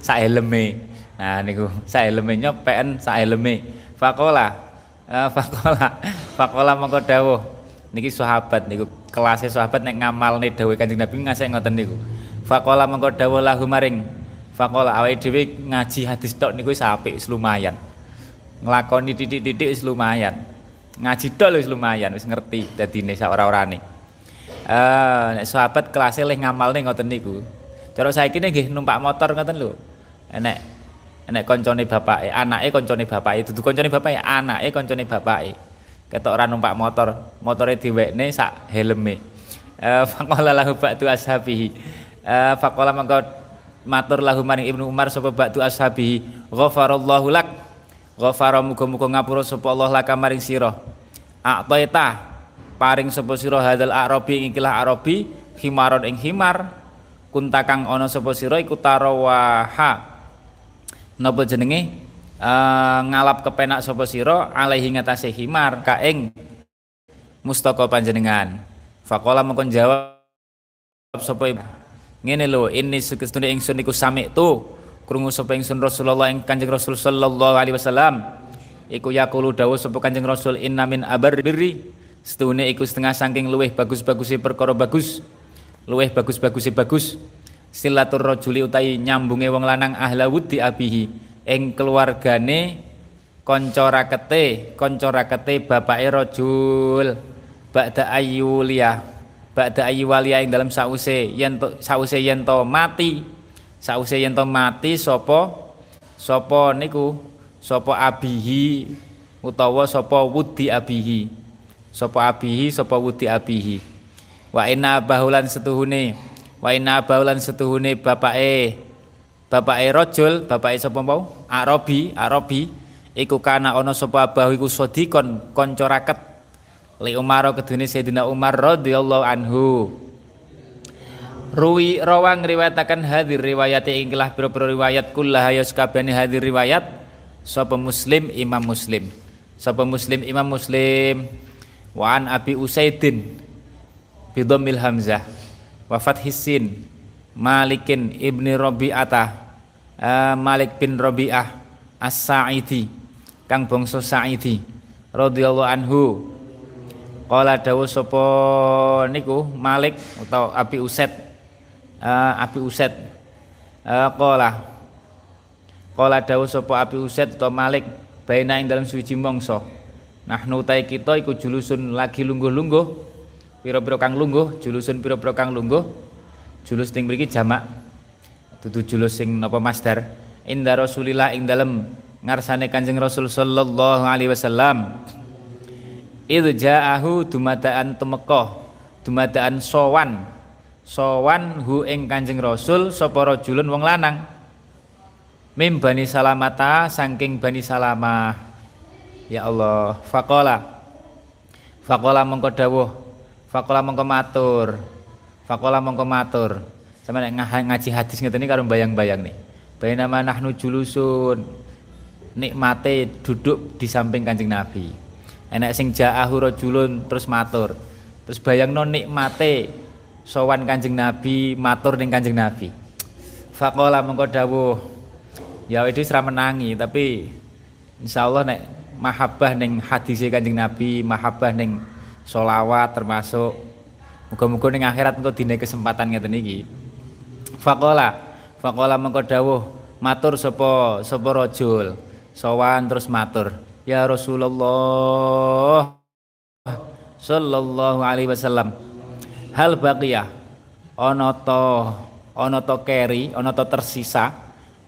sak helme. Nah niku sak helme nyopen sak helme. Faqala Uh, fakola fakola mongko dawuh niki sahabat niku kelasé sahabat nek ngamalne dawuh Kanjeng Nabi ngasih ngoten niku fakola mongko dawuh lahu maring fakola awake dhewe ngaji hadis tok niku wis lumayan nglakoni titik-titik wis lumayan. Ngaji tok wis lumayan wis ngerti dadine sak ora-orane. Uh, nek sahabat kelasé leh ngamalne ngoten niku. Cara saiki nggih numpak motor ngoten lho. Enek nek koncone bapake anake koncone bapake dudu koncone bapake anake koncone bapake. Ketok ora numpak motor motore diwekne sak helme eh faqala lahu ba'du ashabihi. Eh faqala mangko matur lahu maring Ibnu Umar sapa ba'du ashabihi. Ghafarallahu lak ghafara muga-muga ngapura sapa Allah laka maring sira. A'taita paring sapa sira hadal arabi ing ikilah arabi himaron ing himar. Kuntakang ana sapa sira iku tarawaha. Napa jenenge? Uh, ngalap kepenak sapa sira alaihi ngatasé himar kaing mustaka panjenengan. Faqala mengkon jawab sapa ngene lho ini sekestune ingsun iku sami tu krungu sapa ingsun Rasulullah ing Kanjeng Rasul sallallahu alaihi wasallam. Iku yaqulu dawuh sapa Kanjeng Rasul inna min abar birri. Setune iku setengah saking luweh bagus-bagusi perkara bagus. Luweh bagus-bagusi bagus. Silatur rajuli utai nyambunge wong lanang ahla wudi abihi. Ing keluargane kanca rakete kanca rakete bapake rajul. Ba'da ayyulia ba'da ayyulia ing dalam sause yen sause yen to mati sause yen to mati sapa sapa niku? Sapa abihi utawa sapa wudi abihi? Sapa abihi sapa wudi abihi? Wa inna bahulan setuhune wa inna bahulan setuhune bapake bapake rajul bapake sapa mau arabi arabi. Iku kana ana sapa abahu iku sodikon kanca raket. Li Umar kedune Sayyidina Umar radhiyallahu anhu Ruwi rawang riwayatakan hadir riwayat ingkilah pira-pira riwayat. Kullah ya sakabehane hadir riwayat. Sapa Muslim Imam Muslim. Sapa Muslim Imam Muslim. Wa an Abi Usaidin bi dhammil hamzah. Wa fathis Malikin ibni Rabi'ata uh, Malik bin Rabi'ah As-Sa'idi. Kang bangsa Sa'idi. Radhiyallahu anhu. Qala dawuh sapa niku Malik atau Abi Usaid uh, Abi Usaid. Uh, qala. Qala dawuh sapa Abi Usaid atau Malik baina ing dalam suci mangsa. Nahnu tai kita iku julusun lagi lungguh-lungguh pira-pira kang lungguh julusun pira-pira kang lungguh julus ning mriki jamak. Dudu julus sing napa masdar. Inda Rasulillah ing ngarsane Kanjeng Rasul sallallahu alaihi wasallam. Ja'ahu dumadaan temeka dumadaan sowan sowan hu ing Kanjeng Rasul sapa rajulun wong lanang. Mim bani salamata saking bani salamah. Ya Allah faqala. Faqala mongko dawuh. Faqala mongko matur. Faqala mongko matur. Sama ngaji hadis iki karo bayang-bayang nih. Nama nahnu julusun. Nikmate duduk di samping Kanjeng Nabi. Enak sing ja'ahu rajulun terus matur. Terus bayangno nikmate sowan Kanjeng Nabi matur ning Kanjeng Nabi. Faqala mengko dawuh. Ya itu sira menangi tapi insyaallah nek mahabbah ning hadis Kanjeng Nabi mahabbah ning solawat termasuk muga-muga ning akhirat engko dine kesempatan ngeten iki. Faqala faqala mengko dawuh. Matur sapa sapa rajul? Sowan terus matur. Ya Rasulullah sallallahu alaihi wasallam hal baqiyah. Ana ta ana ta keri ana ta tersisa.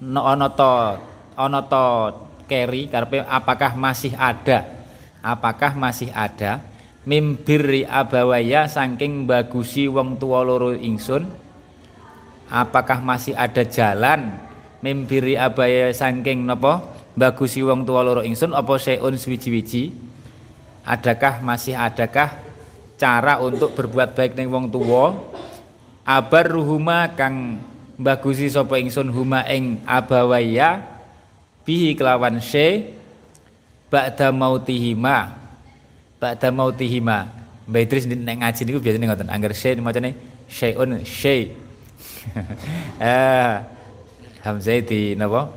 Ana ta ana ta keri karepe apakah masih ada? Apakah masih ada? Mimbiri abawaya saking bagusi wong tua loro ingsun. Apakah masih ada jalan? Mimbiri abaya saking napa bagusi wong tua loro ingsun apa seun swiji-wiji? Adakah masih adakah cara untuk berbuat baik ning wong tuwa. Abar ruhuma kang bagusi sapa ingsun huma ing abawaya bihi kelawan se ba'da mautihima. Ba'da mautihima. Mbak Idris nek ngaji niku biasane ngoten angger se macane syai'un syai. Eh hamzah di napa?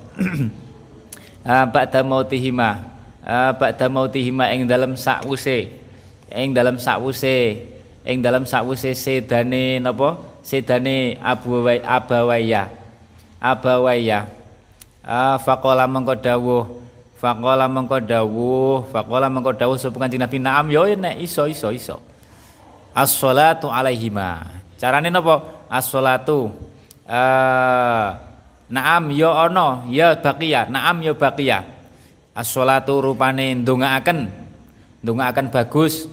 Ah ba'da mautihima. Ah ba'da mautihima dalam sakwuse ing dalam sakwuse ing dalam sakwuse sedane napa? Sedane abawaya abawaya abawaya ah faqala mengko dawuh faqala mengko dawuh faqala mengko dawuh sapa kanjeng Nabi? Naam yo nek iso iso iso. As-shalatu alaihima. Carane napa? As-shalatu uh, naam yo ana ya baqiya naam yo baqiya as-shalatu rupane ndongaaken ndongaaken bagus.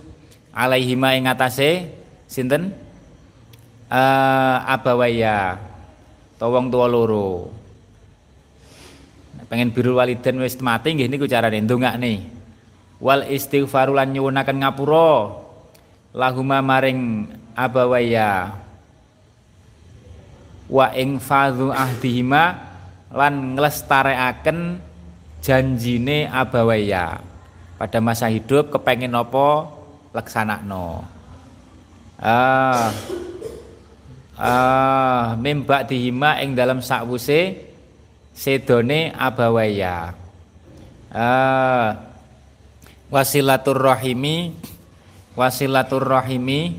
Alaihima ing atase. Sinten? Uh, abawaya. Tawang tua loro. Pengen biru waliden wis mati nggih niku carane. Ndongakne wal istighfaru lan nyuwunaken ngapura. Lahuma maring abawaya. Wa ing fadhu ahdihima lan nglestarekaken janjine abawaya pada masa hidup kepengen apa no ah. Ah mimba dihima ing dalam sakwuse sedone abawaya. Uh, wasilatur rahimi wasilatur rahimi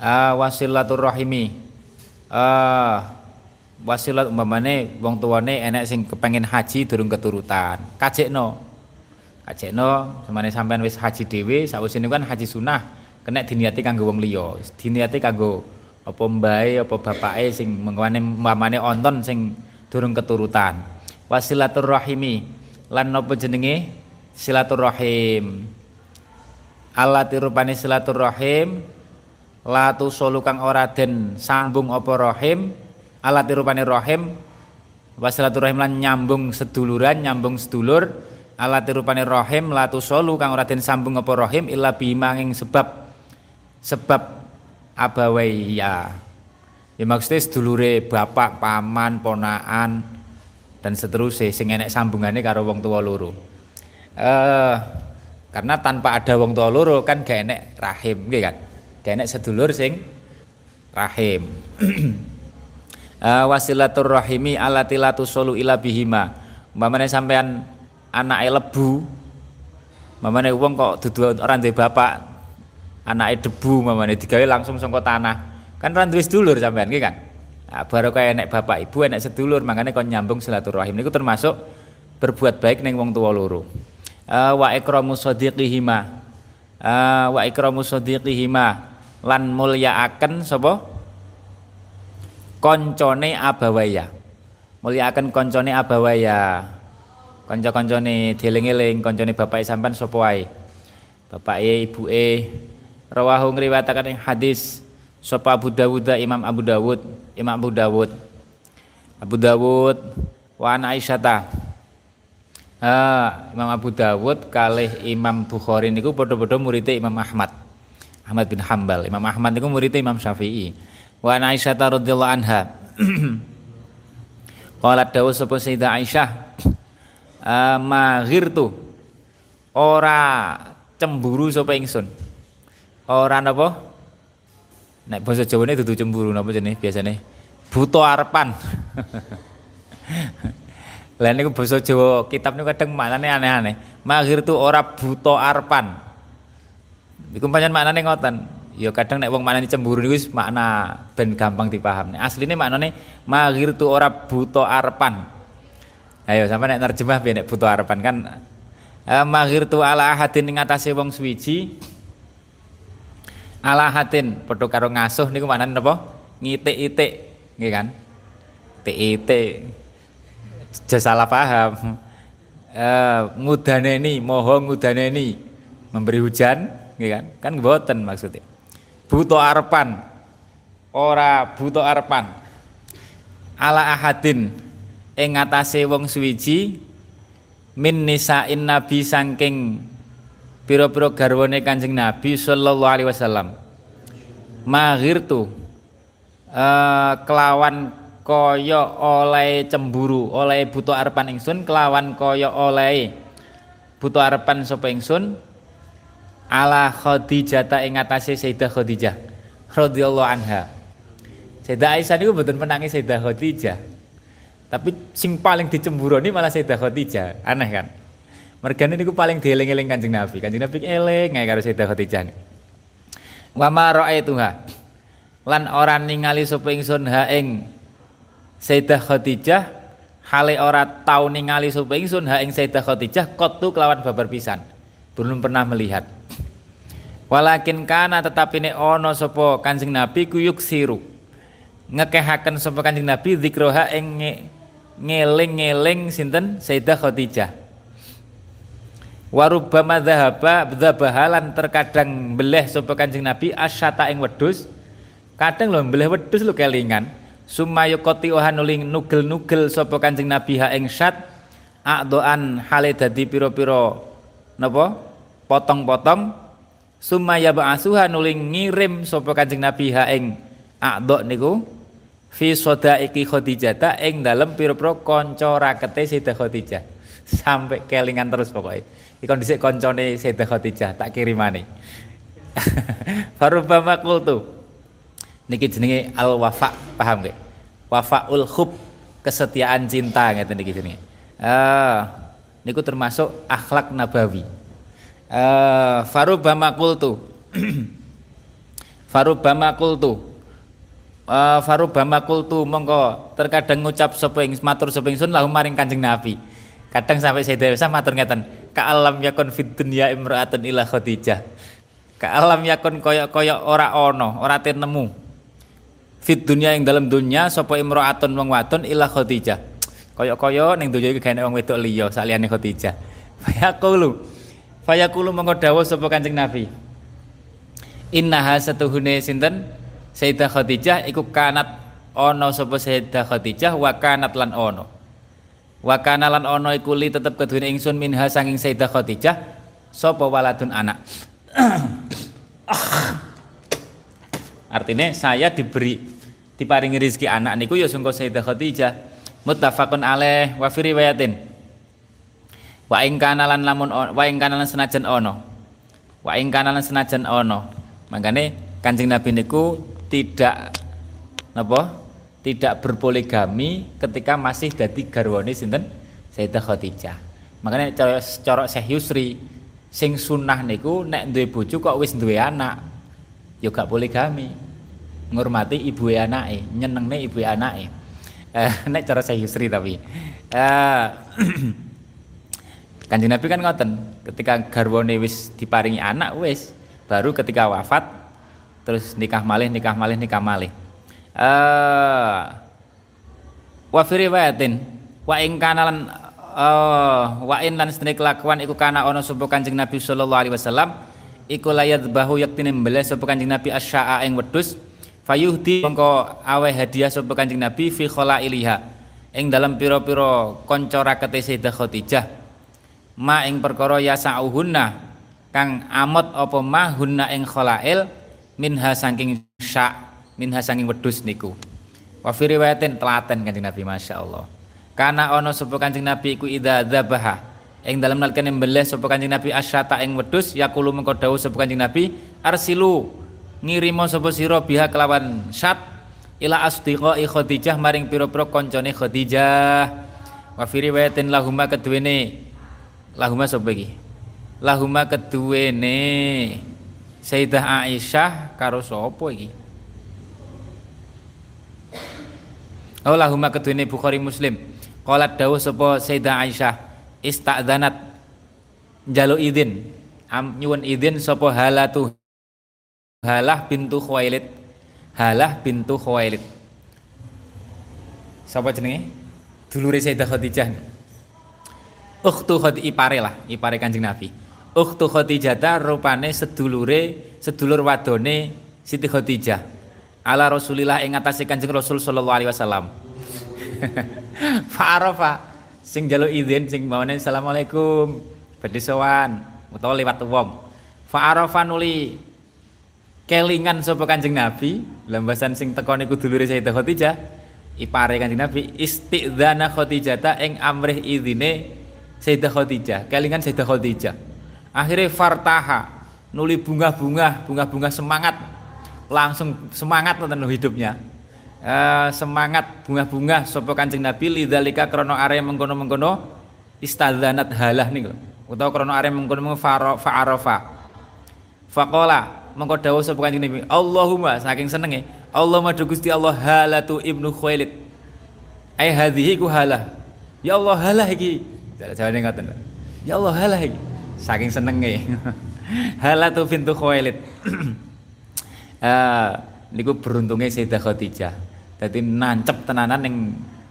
uh, wasilatur rahimi uh, wasilat umpamane wong tuane enek sing kepengen haji durung keturutan. Kajekno kajekno semane sampean wis haji dhewe sawisine kan haji sunah kena diniati kanggo wong liya. Diniati kanggo apa mbae apa bapake sing mengwane mamane onton sing durung keturutan. Wasilaturrahimi lan napa jenenge? Silaturrahim. Allah tirupane silaturrahim latu solu kang ora den sambung apa rahim. Allah tirupane rahim wasilaturrahim lan nyambung seduluran nyambung sedulur Allah tirupane rahim latu solu kang ora den sambung apa rahim illa bimanging sebab sebab abawaiya Ya maksudnya sedulure bapak, paman, ponaan dan seterusnya sing enek sambungannya karo wong tua loro. Eh karena tanpa ada wong tua loro kan gak enek rahim, gitu kan? Enek sedulur sing rahim. uh, wasilatur rahimi alatilatu solu ila bihima. Mamane sampean anak lebu, mamane wong kok dudu orang duwe bapak, anake debu mamane digawe langsung saka tanah Kan ora duwe sedulur sampean nggih kan? Nah, baru kaya enek bapak ibu enek sedulur makanya kon nyambung silaturahim niku termasuk berbuat baik ning wong tua loro. Uh, wa ikramu sadiqihima. Uh, wa ikramu sadiqihima lan mulyaaken sapa? Koncone abawaya. Mulyaaken koncone abawaya. Kanca-kancane dieling-eling koncone bapake sampean sapa wae. Bapake ibuke rawahu ngriwayataken hadis Sapa Abu Dawud Imam Abu Dawud. Imam Abu Dawud. Abu Dawud wa Aisyata. Ah, Imam Abu Dawud kalih Imam Bukhari niku padha-padha murid Imam Ahmad. Ahmad bin Hambal. Imam Ahmad niku murid Imam Syafi'i. Wa Aisyata radhiyallahu anha. Qalat dawu sapa Sayyidah Aisyah uh, maghirtu ora cemburu sapa ingsun ora napa Nek basa Jawane dudu cemburu napa jenenge biasane? Buta arepan. Lah niku basa Jawa kitab niku kadang maknane aneh-aneh. Mahir tu ora buta arepan. Iku pancen maknane ngoten. Ya kadang nek wong maknane cemburu niku makna ben gampang dipaham. Nek asline maknane mahir tu ora buta arepan. Ayo sampe nek terjemah piye nek buta arepan kan eh, mahir tu ala ahadin ing atase wong suwiji. Ala hatin padha karo ngasuh niku maknane napa? Ngitik-itik nggih kan? Tik-itik aja salah paham. Eh ngudaneni moho ngudaneni. Memberi hujan nggih kan? Kan mboten maksudnya. Buta arepan ora buta arepan ala ahadin ing ngatasé wong suwiji min nisain nabi saking pira-pira garwane Kanjeng Nabi sallallahu alaihi wasallam. Maghirtu uh, kelawan kaya oleh cemburu, oleh buta arepan ingsun kelawan kaya oleh buta arepan sapa ingsun ala Khadijah ta ing atase Sayyidah Khadijah radhiyallahu anha. Sayyidah Aisyah niku mboten menangi Sayyidah Khadijah. Tapi sing paling dicemburoni malah Sayyidah Khadijah. Aneh kan? Mergane niku paling dieling-eling Kanjeng Nabi. Kanjeng Nabi eling ae karo Sayyidah Khadijah. Wa ma ra'aituha. Lan ora ningali sapa ingsun ha ing Sayyidah Khadijah hale ora tau ningali sapa ingsun ha ing Sayyidah Khadijah kotu kelawan babar pisan. Belum pernah melihat. Walakin kana tetapi nek ana sapa Kanjeng Nabi kuyuk siru. Ngekehaken sapa Kanjeng Nabi zikroha ing ngeling-ngeling sinten? Sayyidah Khadijah. Warubama dhahaba dhabahalan terkadang beleh sapa Kanjeng Nabi asyata ing wedhus. Kadang lho beleh wedhus lho kelingan. Sumayu koti ohanuling nugel-nugel sapa Kanjeng Nabi ha ing syat. Akdoan hale dadi pira-pira napa? Potong-potong. Sumaya ba'asuha nuling ngirim sapa Kanjeng Nabi ha ing akdo niku fi sodaiki Khadijah ta ing dalem pira-pira kanca rakete Sayyidah Khadijah sampai kelingan terus pokoknya Ikon dhisik koncone Sayyidah Khadijah tak kirimane. Farubama qultu. Niki jenenge al wafa, paham nggih? Wafaul khub. kesetiaan cinta ngeten iki jenenge. Eh niku termasuk akhlak nabawi. Eh farubama qultu. farubama qultu. Uh, farubama qultu mongko terkadang ngucap sapa ing matur sapa ingsun lahu maring Kanjeng Nabi. Kadang sampai saya dewasa matur ngeten, ka alam yakun fid dunya imra'atun ila Khadijah. Ka alam yakun koyok-koyok ora ono, ora nemu. Fit dunya ing dalam dunya sapa imra'atun wong wadon ila Khadijah. Koyok-koyok ning dunya iki gaene wong wedok liya saliyane Khadijah. Fayaqulu. Fayaqulu mongko dawuh sapa Kanjeng Nabi. Innaha satuhune sinten? Sayyidah Khadijah iku kanat ono sapa Sayyidah Khadijah wa kanat lan ono. Wa kana lan ono iku li tetep kedune ingsun minha sanging Sayyidah Khadijah sapa waladun anak. Artinya saya diberi diparingi rezeki anak niku ya sungguh Sayyidah Khadijah. Muttafaqun alaih wa fi riwayatin. Wa ing kana lan lamun wa ing kana lan senajan ono. Wa ing kana lan senajan ono. Makane Kanjeng Nabi niku tidak apa tidak berpoligami ketika masih jadi garwane sinten Sayyidah Khadijah. Makanya cara cara Syekh Yusri sing sunnah niku nek duwe bojo kok wis duwe anak ya gak poligami. Ngurmati ibu anake, nyenengne ibu anake. Eh, nek cara Syekh Yusri tapi eh Kanjeng Nabi kan ngoten, ketika garwane wis diparingi anak wis baru ketika wafat terus nikah malih nikah malih nikah malih. Uh, wa fi riwayatin wa ing kana lan uh, wa in lan sedene kelakuan iku kana ana sapa Kanjeng Nabi sallallahu alaihi wasallam iku layat bahu yaktine mbeleh sapa Kanjeng Nabi asya'a ing wedhus fayuhdi mongko awe hadiah sapa Kanjeng Nabi fi iliha ing dalam pira-pira kanca rakete Sayyidah Khadijah. Ma ing perkara yasauhunna kang amot apa ma hunna ing khalail minha saking syak minha saking wedus niku. Wa fi riwayatin telaten kanjeng Nabi Masya Allah. Karena ono sapa kanjeng Nabi iku idza dzabaha. Ing dalem nalikane mbeleh sapa kanjeng Nabi asyata ing wedhus yaqulu mengko dawuh sapa kanjeng Nabi arsilu ngirimo sapa sira biha kelawan syat ila asdiqai Khadijah maring pira-pira kancane Khadijah. Wa fi riwayatin lahuma keduwene lahuma sapa iki? Lahuma keduwene Sayyidah Aisyah karo sapa iki? Oh lahuma kedune Bukhari Muslim. Qalat dawuh sapa Sayyidah Aisyah istadzanat izin am nyuwun izin sapa halatu Halah bintu Khuwailid. Halah bintu Khuwailid. Sapa jenenge? Dulure Sayyidah Khadijah. Ukhtu Khadijah ipare lah, ipare Kanjeng Nabi. Ukhtu Khadijah rupane sedulure sedulur wadone Siti Khadijah. Ala Rasulillah ing atase Kanjeng Rasul sallallahu alaihi wasallam. Fa'arafa sing jaluk izin sing mawane assalamualaikum badhe sowan utawa liwat wong. Fa'arafa nuli kelingan sapa Kanjeng Nabi, lambasan sing teko niku dulure Sayyidah Khadijah, ipare Kanjeng Nabi istidzana Khadijah ta ing amrih izine Sayyidah Khadijah, kelingan Sayyidah Khadijah akhirnya fartaha nuli bunga-bunga bunga-bunga semangat. Langsung semangat tentang hidupnya. Uh, semangat bunga-bunga sopo kancing Nabi lidzalika krono area mengkono-mengkono istadzanat halah nih utawa krono area mengkono-mengkono fa'arafa faqala mengko dawuh sapa kanjeng Nabi Allahumma saking senenge Allahumma do Gusti Allah halatu ibnu Khuwailid. Ai hadhihi ku halah? Ya Allah halah iki. Jawane ngoten ya Allah halah iki saking senenge halatu bintu Khuwailid. Uh, niku beruntungnya Sayyidah Khadijah. Jadi nancep tenanan yang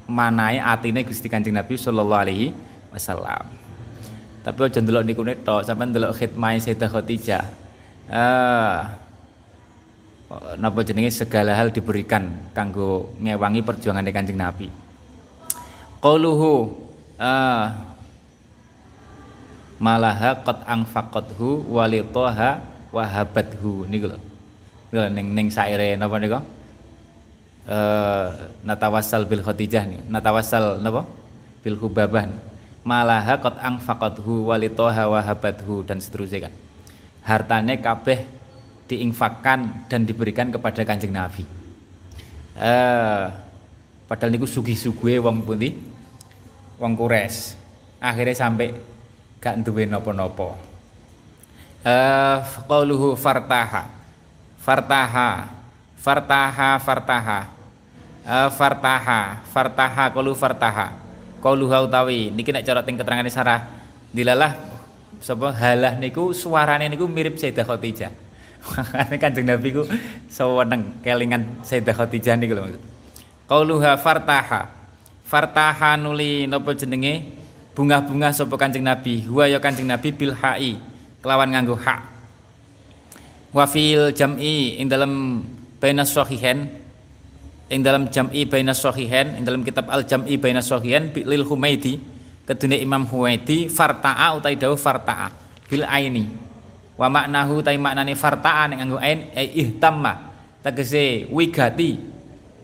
manai atine Gusti Kanjeng Nabi sallallahu alaihi wasallam. Tapi aja ndelok niku tok sampean ndelok khidmah Sayyidah Khadijah. Uh, napa jenenge? Segala hal diberikan kanggo ngewangi perjuangan Kanjeng Nabi. Qauluhu uh, malaha qad angfaqathu walitoha wahabathu niku lho. Lho ning ning saire napa niku? Eh natawassal bil khadijah nih natawassal napa? Bil hubabah malaha qad angfaqathu walitoha wahabathu dan seterusnya kan. Hartane kabeh diinfakkan dan diberikan kepada kanjeng Nabi. Eh Padahal niku sugih-sugih wong pundi? Wong Kures. Akhirnya sampai gak duwe napa-napa. Eh qauluhu fartaha. Fartaha. Fartaha fartaha. Uh, fartaha, fartaha qaulu fartaha. Qaulu utawi niki nek cara teng keterangane sarah dilalah sapa halah niku suarane niku mirip Sayyidah Khadijah. Makane Kanjeng Nabi ku seweneng kelingan Sayyidah Khadijah niku lho. Qauluha fartaha. Fartaha nuli napa jenenge bunga-bunga sapa Kanjeng Nabi. Huwa ya Kanjeng Nabi bil hai kelawan nganggo hak. Wa fil jam'i ing dalam bainas sahihain ing dalam jam'i bainas sahihain ing dalam kitab al jam'i bainas sahihain lil Humaidi kedune Imam Humaidi farta'a utai dawuh farta'a bil aini wa maknahu tai maknane farta'a ning nganggo ain e ihtamma tegese wigati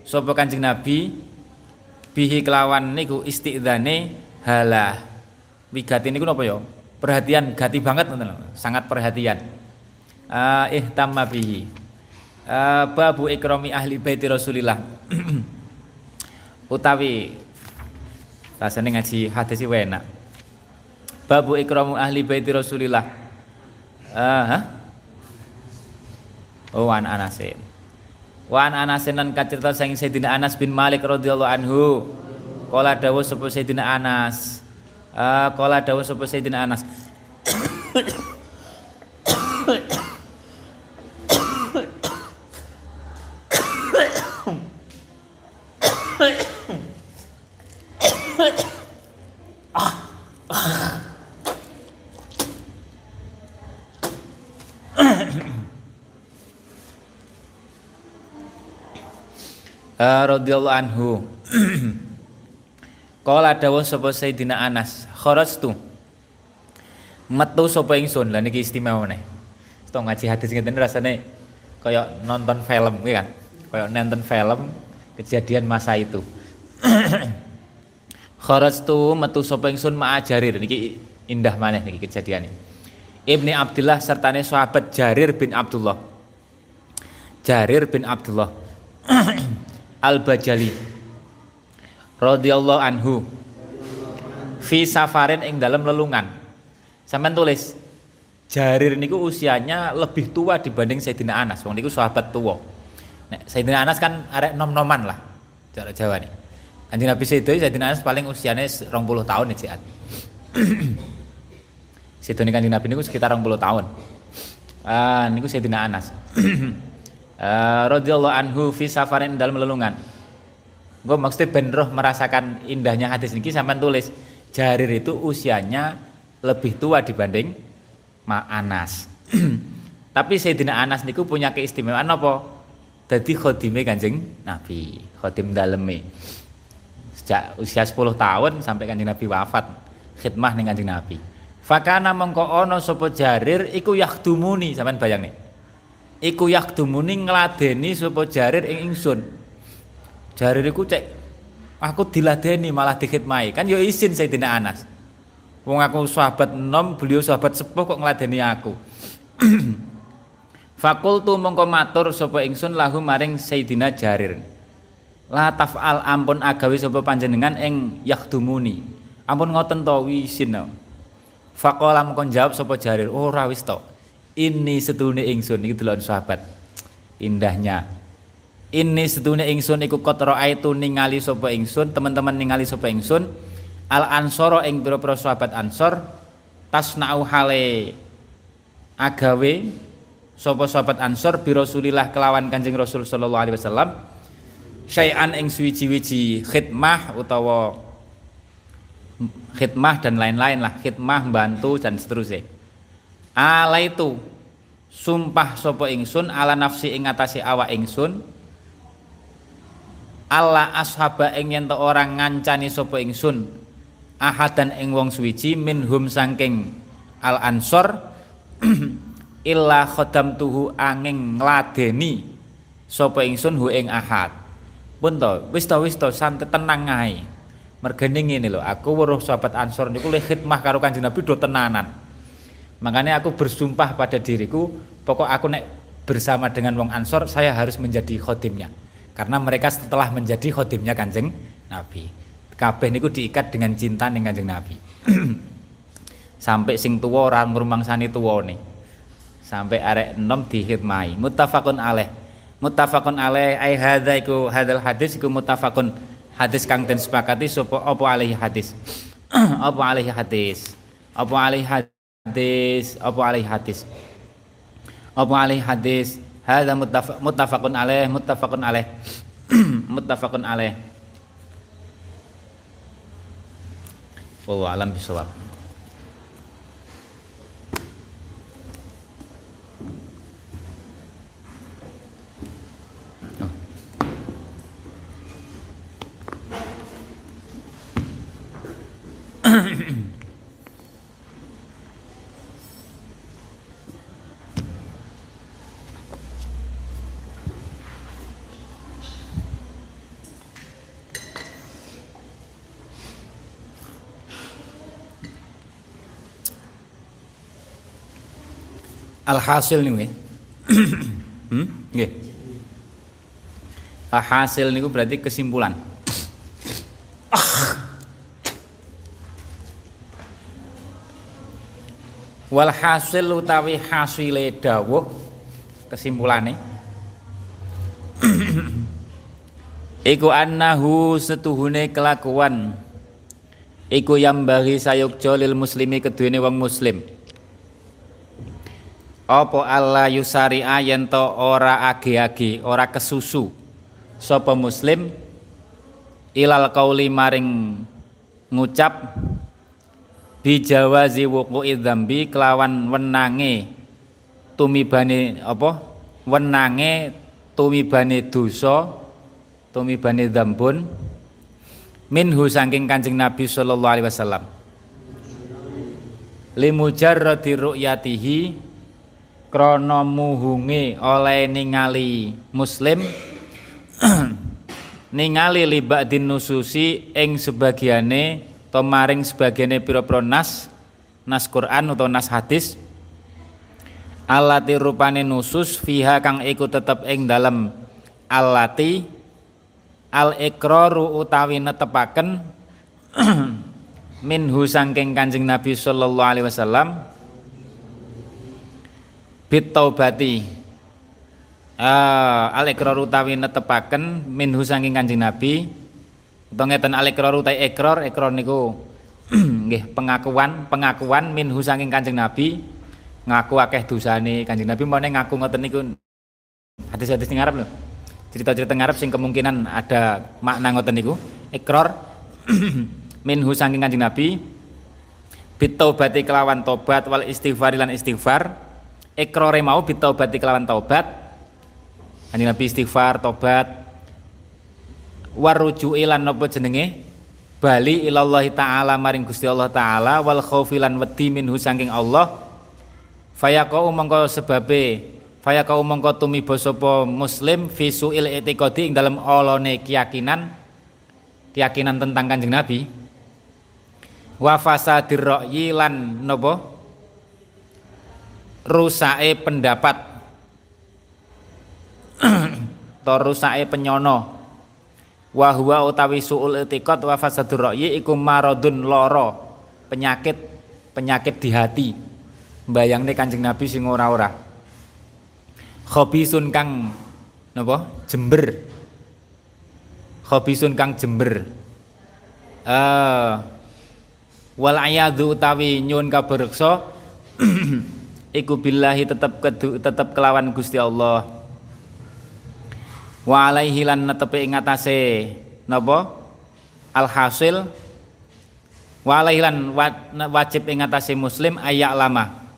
sapa Kanjeng Nabi bihi kelawan niku istidzane halah wigati niku napa ya? Perhatian gati banget sangat perhatian. Uh, ihtamma bihi. Uh, babu ikrami ahli baiti Rasulillah. Utawi rasanya ngaji hadis enak. Babu ikramu ahli baiti Rasulillah. Uh, huh? oh an Anasin. Wan Anasin lan kacerita saking Sayyidina Anas bin Malik radhiyallahu anhu kala dawuh sapa Sayyidina Anas. Uh, kala dawuh sapa Sayyidina Anas. Uh, radhiyallahu anhu Kala dawuh sapa Sayyidina Anas kharajtu. Metu sapa ingsun? Lha niki istimewa nih Sto ngaji hadis ngeten rasane kaya nonton film ya kan? Kaya nonton film kejadian masa itu. Kharajtu metu sapa ingsun? Ma'ajarir niki indah maneh niki kejadian ini. Ibni Abdullah sertane sahabat Jarir bin Abdullah. Jarir bin Abdullah. Al-Bajali radhiyallahu anhu fi safarin ing dalam lelungan. Sampeyan tulis Jarir niku usianya lebih tua dibanding Sayyidina Anas. Wong niku sahabat tua. Nek Sayyidina Anas kan arek nom-noman lah. Cara Jawa nih. Kanjeng Nabi Sayyidu Sayyidina Anas paling usianya 20 tahun nih ciat. Situ nih kanjeng Nabi niku sekitar 20 tahun. Ah niku Sayyidina Anas. uh, radhiyallahu anhu fi safarin dalam lelungan. Gue maksudnya ben roh merasakan indahnya hadis ini sampai tulis Jarir itu usianya lebih tua dibanding Ma Anas. Tapi Sayyidina Anas niku punya keistimewaan apa? Jadi khodime Kanjeng Nabi, khodim daleme. Sejak usia 10 tahun sampai Kanjeng Nabi wafat, khidmah ning Kanjeng Nabi. Fakana mengko ana sapa Jarir iku yakdumuni sampean nih iku yakdumuni ngladeni sapa Jarir ing ingsun. Jarir iku cek aku diladeni malah dikhidmai. Kan yo izin Sayyidina Anas. Wong aku sahabat enom, beliau sahabat sepuh kok ngladeni aku. Fakultu mongko matur sapa ingsun lahu maring Sayyidina Jarir. La taf'al ampun agawe sapa panjenengan ing yakdumuni. Ampun ngoten to wisin. Faqala mongko jawab sapa Jarir, ora oh, wis to ini setune ingsun iki delok sahabat indahnya ini setune ingsun iku kotra aitu ningali sapa ingsun teman-teman ningali sapa ingsun. Al ansoro ing pira-pira sahabat ansor tasnau hale agawe sapa sahabat ansor bi Rasulillah kelawan Kanjeng Rasul sallallahu alaihi wasallam. Syai'an ing suwiji-wiji khidmah utawa khidmah dan lain-lain lah khidmah bantu dan seterusnya. Ala itu sumpah sopo ingsun ala nafsi ing atase awak ingsun Allah ashaba ing yen orang ngancani sopo ingsun? Ahadan ing wong suwiji minhum saking al ansor illa khodam tuhu angin ngladeni sopo ingsun hu ing ahad. Pun to wis to wis to santai tenang ae. Mergene ngene lho aku weruh sahabat ansor niku le khidmah karo kanjeng Nabi do tenanan. Makanya aku bersumpah pada diriku, pokok aku nek bersama dengan wong Ansor, saya harus menjadi khodimnya. Karena mereka setelah menjadi khodimnya Kanjeng Nabi. Kabeh niku diikat dengan cinta ning Kanjeng Nabi. Sampai sing tuwa ora ngrumangsani tuwane. Sampai arek enom dihitmai. Muttafaqun alaih. Muttafaqun alaih ai hadza iku hadzal hadis iku muttafaqun hadis kang den sepakati sapa apa alaihi hadis. apa alaihi hadis. Apa alaihi hadis, apa alaihi hadis. Apa alaihi hadis Hadza muttafaqun alaih, muttafaqun alaih. muttafaqun alaih. Wallahu alam bisawab. Alhasil nih hmm? nggih. Alhasil niku berarti kesimpulan. Walhasil utawi hasile dawuh kesimpulane iku annahu setuhune kelakuan. Iku yang bagi sayuk lil muslimi keduene wong muslim apa Allah yusari ayen to ora agi-agi ora kesusu? Sapa muslim ilal qauli maring ngucap bijawazi wuqu'i dzambi kelawan wenange tumibane apa? Wenange tumibane dosa tumibane dzambun minhu saking Kanjeng Nabi sallallahu alaihi wasallam. Limujarradi ru'yatihi krana muhunge oleh ningali muslim ningali libadin nususi ing sebagiane to maring sebagiane pira-pira nas nas Quran atau nas hadis. Alati rupane nusus fiha kang iku tetep ing dalam alati al ikraru utawi netepaken minhu sangking Kanjeng Nabi sallallahu alaihi wasallam bit taubati. Uh, al ikrar utawi netepaken minhu saking Kanjeng Nabi. Utawa ngeten al ikrar utawi niku nggih pengakuan pengakuan minhu saking Kanjeng Nabi. Ngaku akeh dosane Kanjeng Nabi mau ngaku ngoten niku. Hadis-hadis ning Arab lho. Cerita-cerita Arab sing kemungkinan ada makna ngoten niku. Ikrar minhu saking Kanjeng Nabi. Bit taubati kelawan tobat wal istighfar lan istighfar ikrore mau bitaubati kelawan taubat. Kanjeng Nabi istighfar tobat waruju ilan napa jenenge? Bali ilallah taala maring Gusti Allah taala wal khaufilan wedi minhu saking Allah. Fayaqau mongko sebabe fayaqau mongko tumiba sapa muslim fi suil itiqadi ing dalem olone keyakinan keyakinan tentang Kanjeng Nabi. Wa fasadir ra'yi lan napa rusake pendapat. To rusake penyono. Wa huwa utawi suul itiqad wa fasadur ra'yi iku maradun loro penyakit penyakit di hati. Mbayangne Kanjeng Nabi sing ora-ora. Khobisun kang napa? Jember. Khobisun kang jember. Eh uh, wal utawi nyun kabareksa iku billahi tetap kedu, tetap kelawan Gusti Allah. Wa alaihi lan netepi ing atase napa? Alhasil. Wa alaihi lan wajib ing atase muslim ayak lama.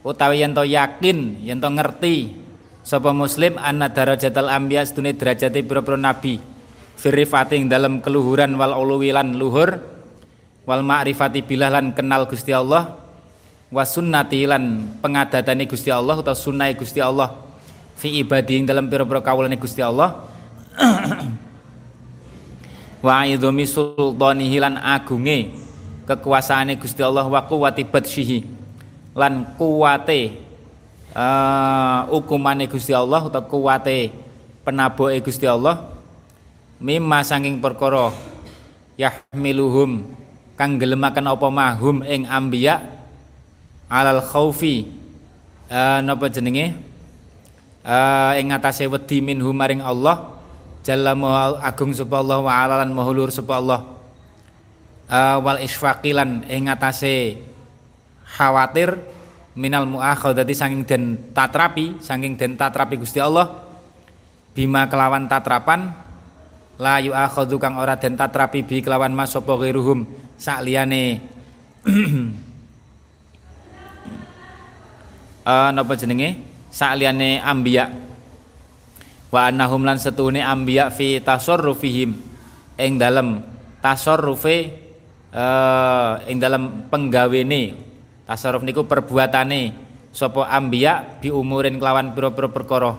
Utawi yen to yakin yen to ngerti sapa muslim anna darajatul anbiya sedune derajate pira-pira nabi. Firifati ing dalam keluhuran wal uluwi lan luhur wal ma'rifati billah lan kenal Gusti Allah wa sunnati lan pengadatane Gusti Allah atau sunnah Gusti Allah. Fi ibadi dalam pira-pira kawulane Gusti Allah. Wa idhumi sultanihi lan agunge kekuasaane Gusti Allah wa quwwati batsyihi lan kuwate uh, Gusti Allah atau kuwate penaboke Gusti Allah. Mimma sanging perkara yahmiluhum kang gelemaken apa mahum ing ambiya alal khaufi uh, napa jenenge? Uh, ing ngatasé wedi maring Allah jalla maha agung sapa Allah wa ala lan maha sapa Allah. Uh, wal isfaqilan ing ngatasé khawatir minal muakhadati sanging den tatrapi sanging den tatrapi Gusti Allah bima kelawan tatrapan la yu'akhadhu kang ora den tatrapi bi kelawan mas sapa ghairuhum sak liyane uh, napa jenenge? Sak liyane ambiya. Wa annahum lan setune ambiya fi tasarrufihim ing dalem tasarrufe uh, ing dalem penggawene. Tasarruf niku perbuatane. Sapa ambiya bi umurin kelawan pira-pira perkara.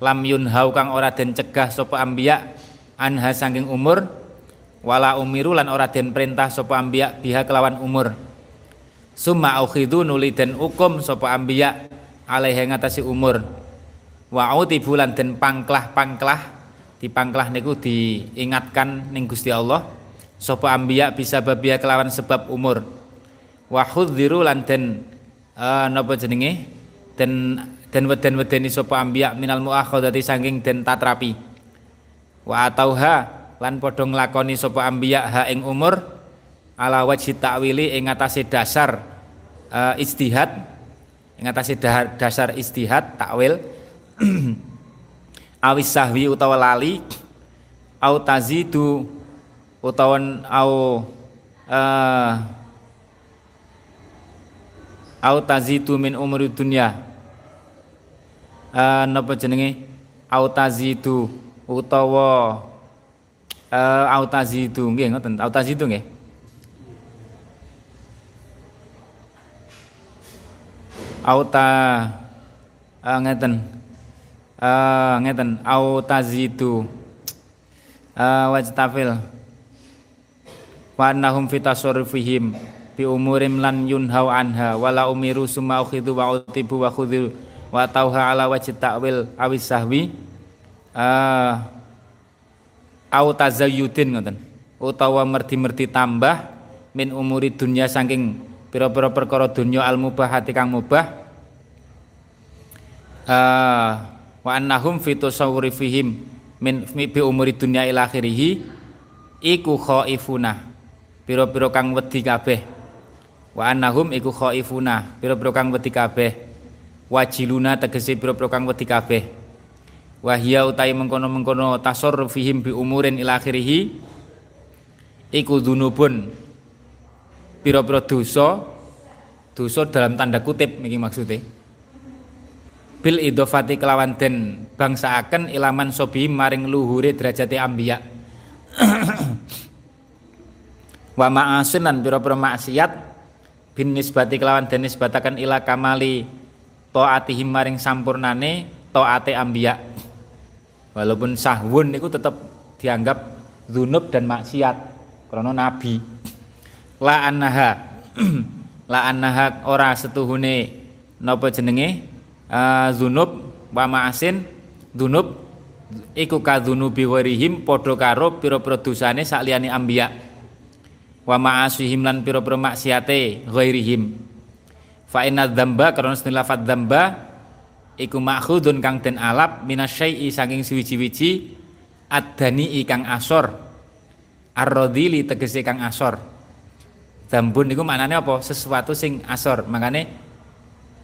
Lam yunhau kang ora den cegah sapa ambiya anha sangking umur. Wala umiru lan ora den perintah sapa ambiya biha kelawan umur summa aukhidu nuli den hukum sapa ambiya alaihi ngatasi umur. Wa utibu lan den pangklah-pangklah pangklah niku diingatkan ning Gusti Allah sapa ambiya bisa babia kelawan sebab umur. Wa khudziru lan den uh, napa jenenge? Den den weden-wedeni sapa ambiya minal muakhadati saking den tatrapi. Wa atauha lan padha nglakoni sapa ambiya ha ing umur ala wajhi ta'wili ing atase dasar uh, istihad ing atase dasar istihad takwil awis sahwi utawa lali au tazidu utawa au uh, au tazidu min umuri dunya. Uh, napa jenenge? Au tazidu utawa uh, autazidu nggih ngoten. Autazidu nggih auta uh, ngeten. Uh, ngeten. Autazidu uh, wajtafil wa annahum fi tasarrufihim bi umurim lan yunhau anha. Wala umiru summa ukhidhu wa utibu wa khudhu wa tauha ala wajhi ta'wil awis sahwi. Uh, au tazayyudin ngoten utawa merdi-merdi tambah min umuri dunya saking pira-pira perkara dunya al mubahati kang mubah. Uh, wa annahum fi tasawwurihim min bi umuri dunya ila akhirih iku khaifuna. Pira-pira kang wedi kabeh. Wa annahum iku khaifuna. Pira-pira kang wedi kabeh. Wajiluna tegese pira-pira kang wedi kabeh. Wahya utai mengkono-mengkono tasarrufihim bi umurin ila akhirih iku dzunubun pira-pira dosa dosa dalam tanda kutip niki maksudnya. Bil idofati kelawan den bangsaaken ilaman sobi maring luhure derajate ambiya. Wa ma'asin lan pira-pira maksiat bin nisbati kelawan den nisbataken ila kamali taatihim maring sampurnane taate ambiya. Walaupun sahwun itu tetap dianggap zunub dan maksiat karena nabi. La annaha. La annaha ora setuhune napa jenenge? Uh, zunub wa ma'asin. Zunub iku kadzunubi warihim padha karo pira-pira dosane sakliyane ambiya. Wa ma'asihim lan pira-pira maksiate ghairihim. Fa inna dzamba karena lafadz dzamba iku makhudun kang den alap minasyai'i saking suwiji-wiji adani kang asor. Arrodili tegese kang asor zambun niku maknane apa? Sesuatu sing asor. Makane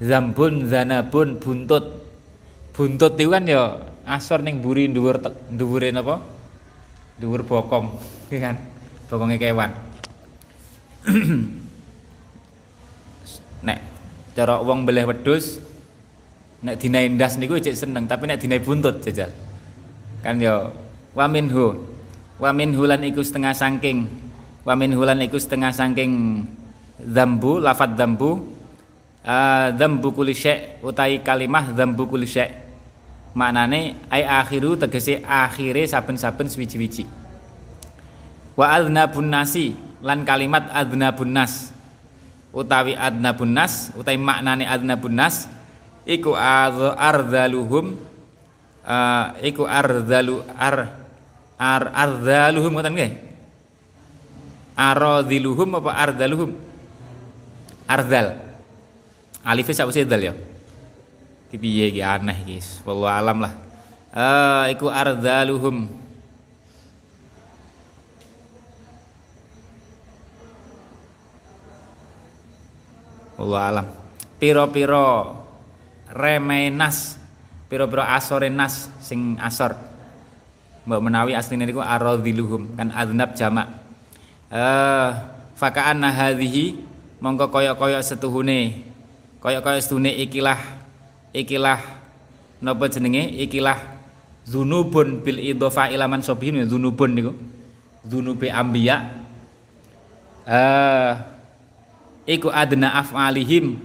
zambun zanabun buntut. Buntut itu kan ya asor ning buri dhuwur dhuwure napa? Dhuwur bokong kan? Bokonge kewan. Nek cara wong beleh wedhus nek dinai ndas niku cek seneng tapi nek dinai buntut jajal. Kan yo wa minhu. Wa minhu lan iku setengah sangking wa minhu lan iku setengah sangking zambu lafat zambu uh, zambu kulli utai kalimah zambu kulli maknane ai akhiru tegese akhire saben-saben swiji-wiji wa adnabun nasi lan kalimat adnabun nas. Utawi adnabun nas utai maknane adnabun nas iku ardzaluhum uh, iku ardzalu ar ar ardzaluhum ngoten nggih aradhiluhum apa ardzaluhum ardal. Alif sak dal ya? Iki piye iki? Aneh iki. Wallahu alam lah. Eh iku ardzaluhum wallahu alam. Piro-piro remenas piro-piro asore nas sing asor. Mbak menawi asline niku aradhiluhum. Kan adnab jamak eh fakaan hadhihi mongko koyok-koyok setuhune. Koyok-koyok setuhune ikilah ikilah napa jenenge? Ikilah zunubun bil idhofa ilaman sobihin zunubun niku. Zunubi ambiya. Eh iku adna afalihim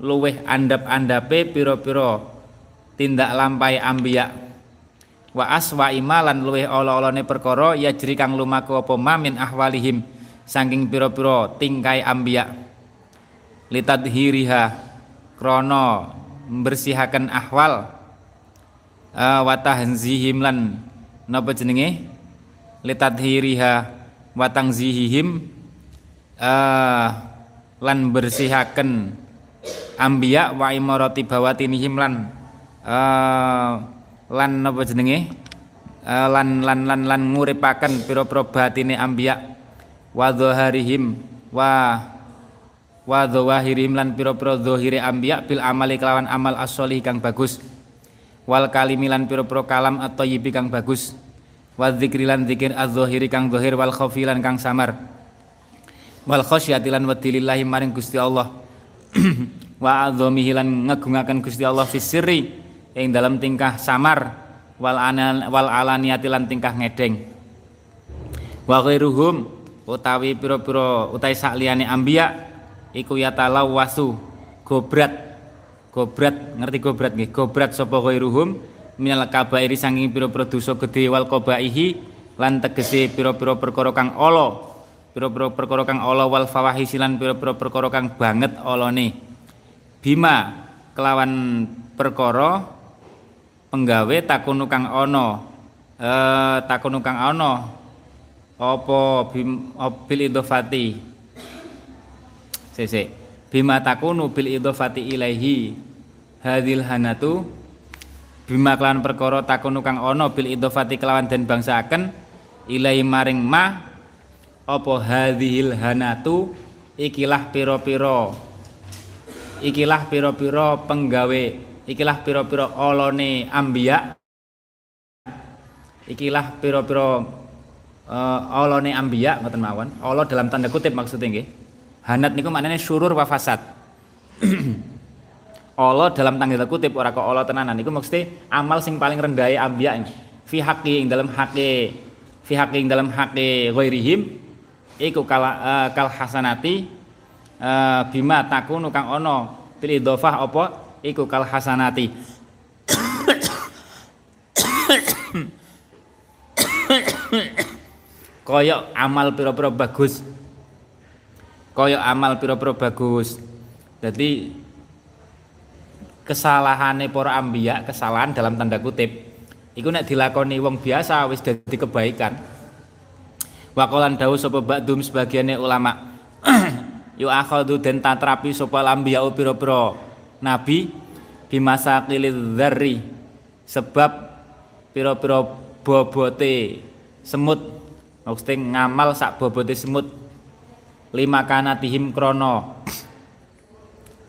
luweh andap-andape piro-piro tindak lampai ambiya wa aswa imalan luweh olo-olone perkara ya jeri kang lumaku apa mamin ahwalihim saking pira-pira tingkai ambiya. Litadhiriha krana membersihaken ahwal uh, wa tahzihim lan napa jenenge? Litadhiriha wa tangzihihim uh, lan bersihaken ambiya wa imarati bawatinihim lan uh, lan napa jenenge? Uh, lan lan lan lan nguripaken pira-pira batine ambiya wa dhaharihim wa wa dhawahirihim lan pira-pira dhahire ambiya bil amali kelawan amal as kang bagus. Wal kalimi lan pira-pira kalam atau yibi kang bagus. Wa dzikri lan dzikir az-dhahiri kang dhahir wal khafi lan kang samar. Wal khasyati lan wedilillahi maring Gusti Allah. Wa adzamihi lan ngagungaken Gusti Allah fi sirri ing dalam tingkah samar wal anal wal alaniyati lan tingkah ngedeng. Wa ghairuhum utawi pira-pira utawi sakliyane ambiya iku wasu gobrat. Gobrat ngerti gobrat nggih? Gobrat sapa ghairuhum? Minal kabairi sanging pira-pira dosa gedhe wal qabaihi lan tegese pira-pira perkara kang ala. Pira-pira perkara kang ala wal fawahisi lan pira-pira perkara kang banget alane. Bima kelawan perkara penggawe takunu kang ana eh takunu kang ana apa bil idhofati? Sese bima takunu bil idhofati ilaihi. Hadil hanatu. Bima kelawan perkara takunu kang ana bil idhofati kelawan den bangsaaken ilaihi maring ma. Apa hadhil hanatu? Ikilah pira-pira. Ikilah pira-pira penggawe ikilah piro-piro olone ambiya ikilah piro-piro uh, olone ambiya ngoten mawon. Olo dalam tanda kutip maksudnya nggih. Hanat niku maknanya surur wa fasad. Olo dalam tanda kutip ora kok olo tenanan. Niku maksudnya amal sing paling rendah ambiya fi haqqi ing dalam haqqi fi haqqi ing dalam haqqi ghairihim. Iku kala uh, kal hasanati uh, bima takunu kang ono pilih idhofah apa iku kal hasanati. Koyok amal pira-pira bagus. Koyok amal pira-pira bagus. Jadi kesalahane para ambiya kesalahan dalam tanda kutip iku nek dilakoni wong biasa wis dadi kebaikan. Wakolan dawu sapa ba'dum sebagiannya ulama. Yu akhadhu den tatrapi sapa ambiya pira-pira Nabi bimasa dzarri sebab piro-piro bobote semut. Maksudnya ngamal sak bobote semut. Lima kanatihim krono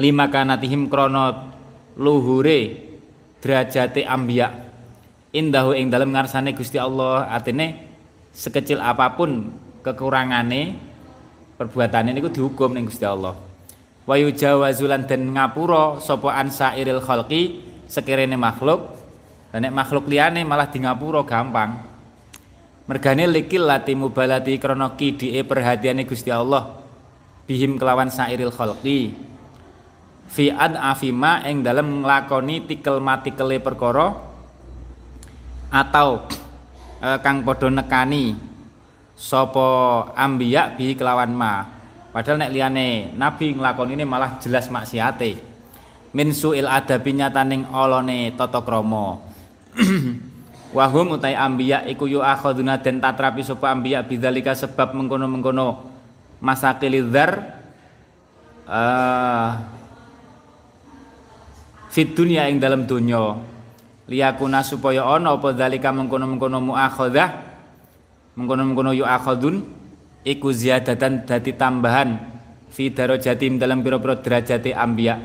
lima kanatihim krono luhure derajate ambia indahu ing dalam ngarsane Gusti Allah. Artinya sekecil apa pun kekurangane perbuatan ini dihukum ning Gusti Allah wa yujawazulan dan ngapura sapa ansairil khalqi sekirene makhluk. Dan nek makhluk liyane malah di ngapura gampang. Mergane likil lati mubalati krana kidike perhatiane Gusti Allah bihim kelawan sairil khalqi. Fi ad afima ing dalem nglakoni tikel matikele perkara atau e, kang padha nekani sapa ambiya bi kelawan ma Padahal nek liyane nabi nglakoni ini malah jelas maksiate. Min suil adabi nyataning olone tata krama. Wahum utai ambiya iku yu akhaduna den tatrapi sapa ambiya bidzalika sebab mengkono-mengkono masakilidzar uh, eh, fit dunia ing dalam dunya liyakuna supaya ana apa dzalika mengkono-mengkono muakhadah mengkono-mengkono yu akhadun iku ziyadatan dadi tambahan fi darajatim dalam pira-pira derajate ambiya.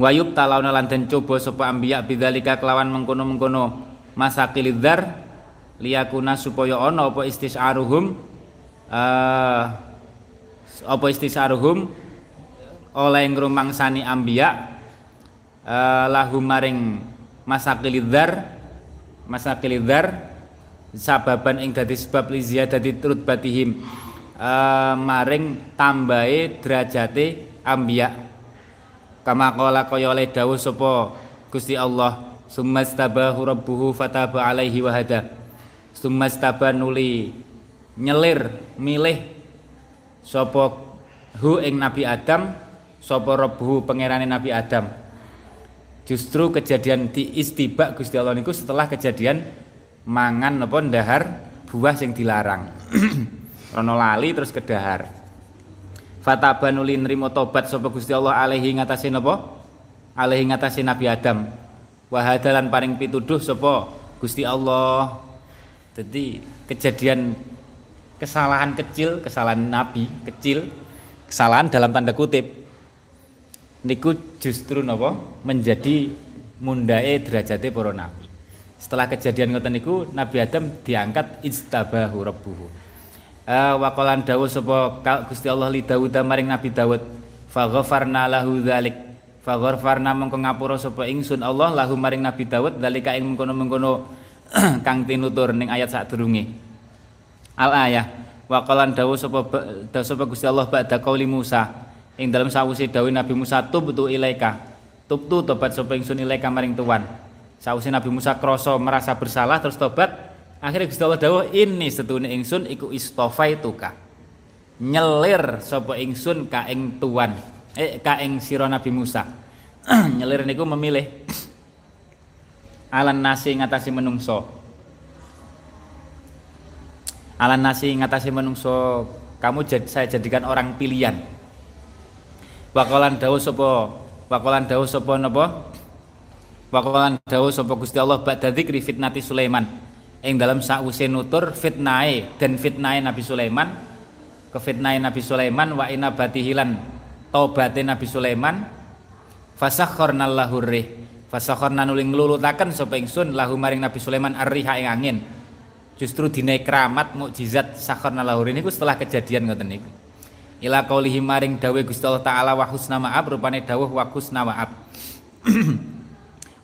Wayub talauna lan den coba sapa ambiya bidzalika kelawan mengkono-mengkono masakilidzar liyakuna supaya ana apa istisaruhum uh, apa istisaruhum oleh ngrumangsani ambiya uh, lahum maring masakilidzar masakilidzar sababan ing dadi sebab li ziyadati rutbatihim uh, maring tambahe derajate ambiya kama qala kaya oleh dawuh sapa Gusti Allah summastabahu rabbuhu fataba alaihi wa hada. Summastaba nuli nyelir milih sapa hu ing Nabi Adam sapa rabbuhu pangerane Nabi Adam. Justru kejadian di istibak Gusti Allah niku setelah kejadian mangan apa ndahar buah sing dilarang. Rono lali terus kedahar fatabanuli nrimo tobat sapa Gusti Allah alaihi ngatasi napa alaihi ngatasi Nabi Adam. Wahadalan paring pituduh sapa Gusti Allah. Jadi kejadian kesalahan kecil kesalahan nabi kecil kesalahan dalam tanda kutip niku justru napa? Menjadi mundae derajate para nabi setelah kejadian ngoten niku Nabi Adam diangkat istabahu rabbuhu uh, waqalan dawuh sapa Gusti Allah li Daud maring Nabi Daud fa ghafarna lahu dzalik Fagharfarna mengko ngapura sapa ingsun Allah lahu maring Nabi Daud dalika ing mengkono-mengkono kang tinutur ning ayat sadurunge. Al ayah wa qalan dawuh sapa dawuh sapa Gusti Allah ba'da qauli Musa ing dalam sawise dawuh Nabi Musa tubtu ilaika. Tubtu tobat sapa ingsun ilaika maring tuan. Sawise Nabi Musa krasa merasa bersalah terus tobat. Akhirnya Gusti Allah dawuh ini setune ingsun iku istofaituka. Nyelir sapa ingsun ka ing tuan eh kaeng sira Nabi Musa. Nyelir niku memilih alan nasi ngatasi menungso. Alan nasi ngatasi menungso kamu jad, saya jadikan orang pilihan. Wakalan dawu sopo wakalan dawu sopo napa wakalan dawu sopo Gusti Allah ba'da dzikri fitnati Sulaiman. Ing dalam sause nutur fitnae dan fitnae Nabi Sulaiman. Kefitnae Nabi Sulaiman wa inabatihilan taubatin Nabi Sulaiman. Fasakharna lahu rih fasakharna nuli nglulutaken sapa ingsun lahu maring Nabi Sulaiman arriha ing angin. Justru dine keramat mukjizat sakharna lahu niku setelah kejadian ngoten niku. Ila qaulihi maring dawuh Gusti Allah taala wa husna ma'ab rupane dawuh wa husna ma'ab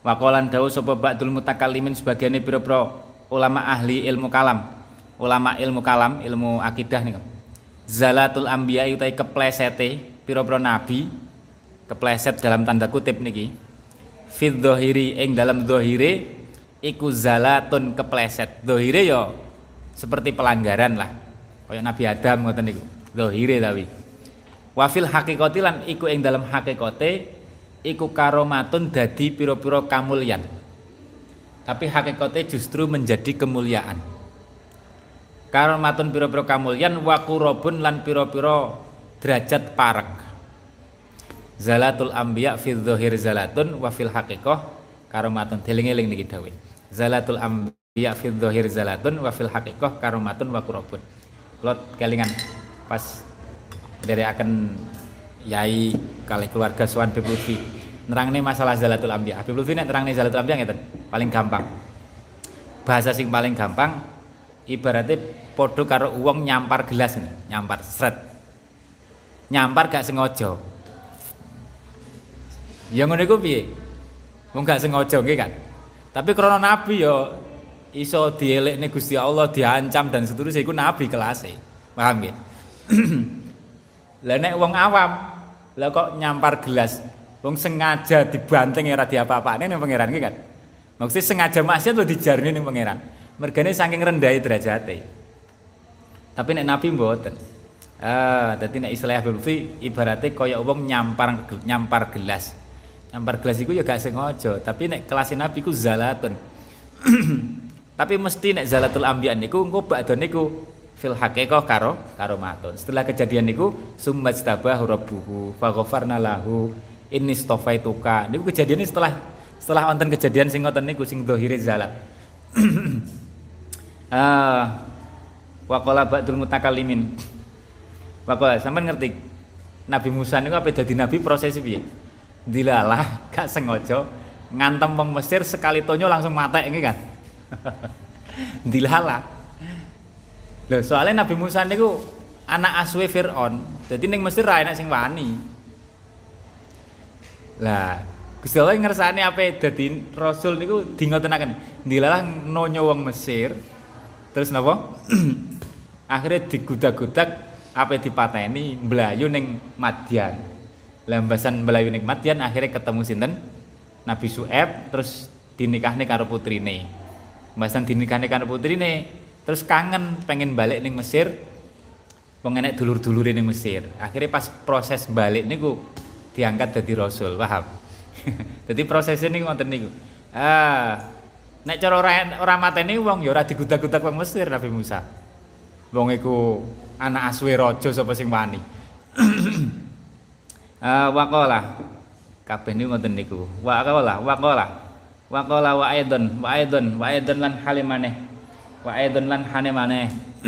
Wakolan dawuh sapa ba'dul mutakallimin sebagian pira-pira ulama ahli ilmu kalam. Ulama ilmu kalam ilmu akidah niku zalatul anbiya utai keplesete pira-pira nabi kepleset dalam tanda kutip niki. Fid dhahiri ing dalam dhahire iku zalatun kepleset. Dhahire ya seperti pelanggaran lah. Kaya Nabi Adam ngoten niku. Dhahire tapi. Wafil hakikati lan iku ing dalam hakikate iku karomatun dadi pira-pira kamulyan. Tapi hakikate justru menjadi kemuliaan. Karomatun pira-pira kamulyan wa lan pira-pira derajat parek. Zalatul ambiya fi dhahir zalatun wa fil haqiqah karomatun deling-eling niki dawuh. Zalatul ambiya fi dhahir zalatun wa fil haqiqah karomatun wa kurabun kula kelingan pas dari akan yai kali keluarga Suwan Habib Lutfi nerangnya masalah zalatul ambiya Habib Lutfi nek nerangnya zalatul ambiya ngeten paling gampang bahasa sing paling gampang ibaratnya podo karo uang nyampar gelas nih, nyampar seret nyampar gak sengaja. Ya ngono iku piye? Wong gak sengaja nggih kan. Tapi krana nabi ya iso dielekne Gusti Allah diancam dan seterusnya iku nabi kelas Paham nggih? Lah nek wong awam lah kok nyampar gelas wong sengaja dibanting ora diapa-apane ning pangeran ki kan. Maksudnya sengaja maksiat lo dijarni ning pangeran. Mergane saking rendahe derajate. Tapi nek nabi mboten. Ah, dadi nek istilah Habib ibaratnya kaya wong nyampar nyampar gelas. Nyampar gelas iku ya gak sengaja, tapi nek kelas Nabi ku zalatun. Tapi mesti nek zalatul anbiya niku engko bakdo niku fil haqiqah karo karo matun. Setelah kejadian niku summajtabahu rabbuhu faghafarna lahu inni stofaituka. Niku kejadian setelah setelah wonten kejadian sing ngoten niku sing dhahire zalat. ah wa qala ba'dul mutakallimin. Wa qala sampean ngerti Nabi Musa niku apa dadi nabi proses piye? Dilalah gak sengaja ngantem wong Mesir sekali tonyo langsung matek ini kan. dilala Loh, soalnya Nabi Musa niku anak aswe Fir'aun. Jadi ning Mesir ra enak sing wani. Lah, Gusti Allah ngersane apa dadi rasul niku di ngotenaken. Dilalah nonyo wong Mesir. Terus napa? Akhirnya digudak-gudak apa dipateni mblayu ning Madian. Lambasan mblayu ning Madian akhirnya ketemu sinten? Nabi Su'eb terus dinikahne karo putrine. Mbasan dinikahne karo putrine, terus kangen pengen balik ning Mesir. Wong enek dulur-dulure ning Mesir. Akhirnya pas proses balik niku diangkat jadi rasul, paham? jadi prosesnya niku ngoten niku. Ah, nek cara ora ora mateni wong ya ora digudak-gudak wong Mesir Nabi Musa. Wong iku anak aswe raja sapa sing wani. ah, waqala kabeh niku ngoten niku. Waqala, waqala. wa qala wa aidon wa aidon lan hale maneh wa aidon lan hane maneh.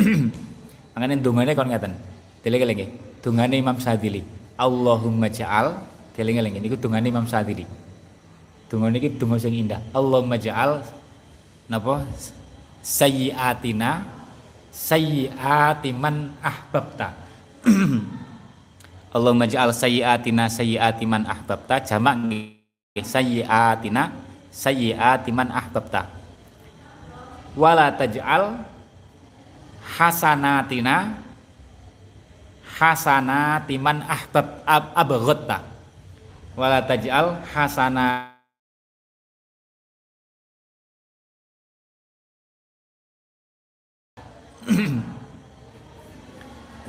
Mangane dungane kon ngaten. Deling-eling dungane Imam Sadili. Allahumma ja'al. Deling-eling niku dungane Imam Sadili. Dungane iki donga sing indah. Allahumma ja'al. Napa? Sayyiatina. Sayyiati man ahbabta. Allahumma ja'al sayyiatina sayyiati man ahbabta. Jamak sayyiatina sayyiati man ahbabta wala taj'al hasanatina hasanati man ahbab ab, abghatta wala taj'al hasana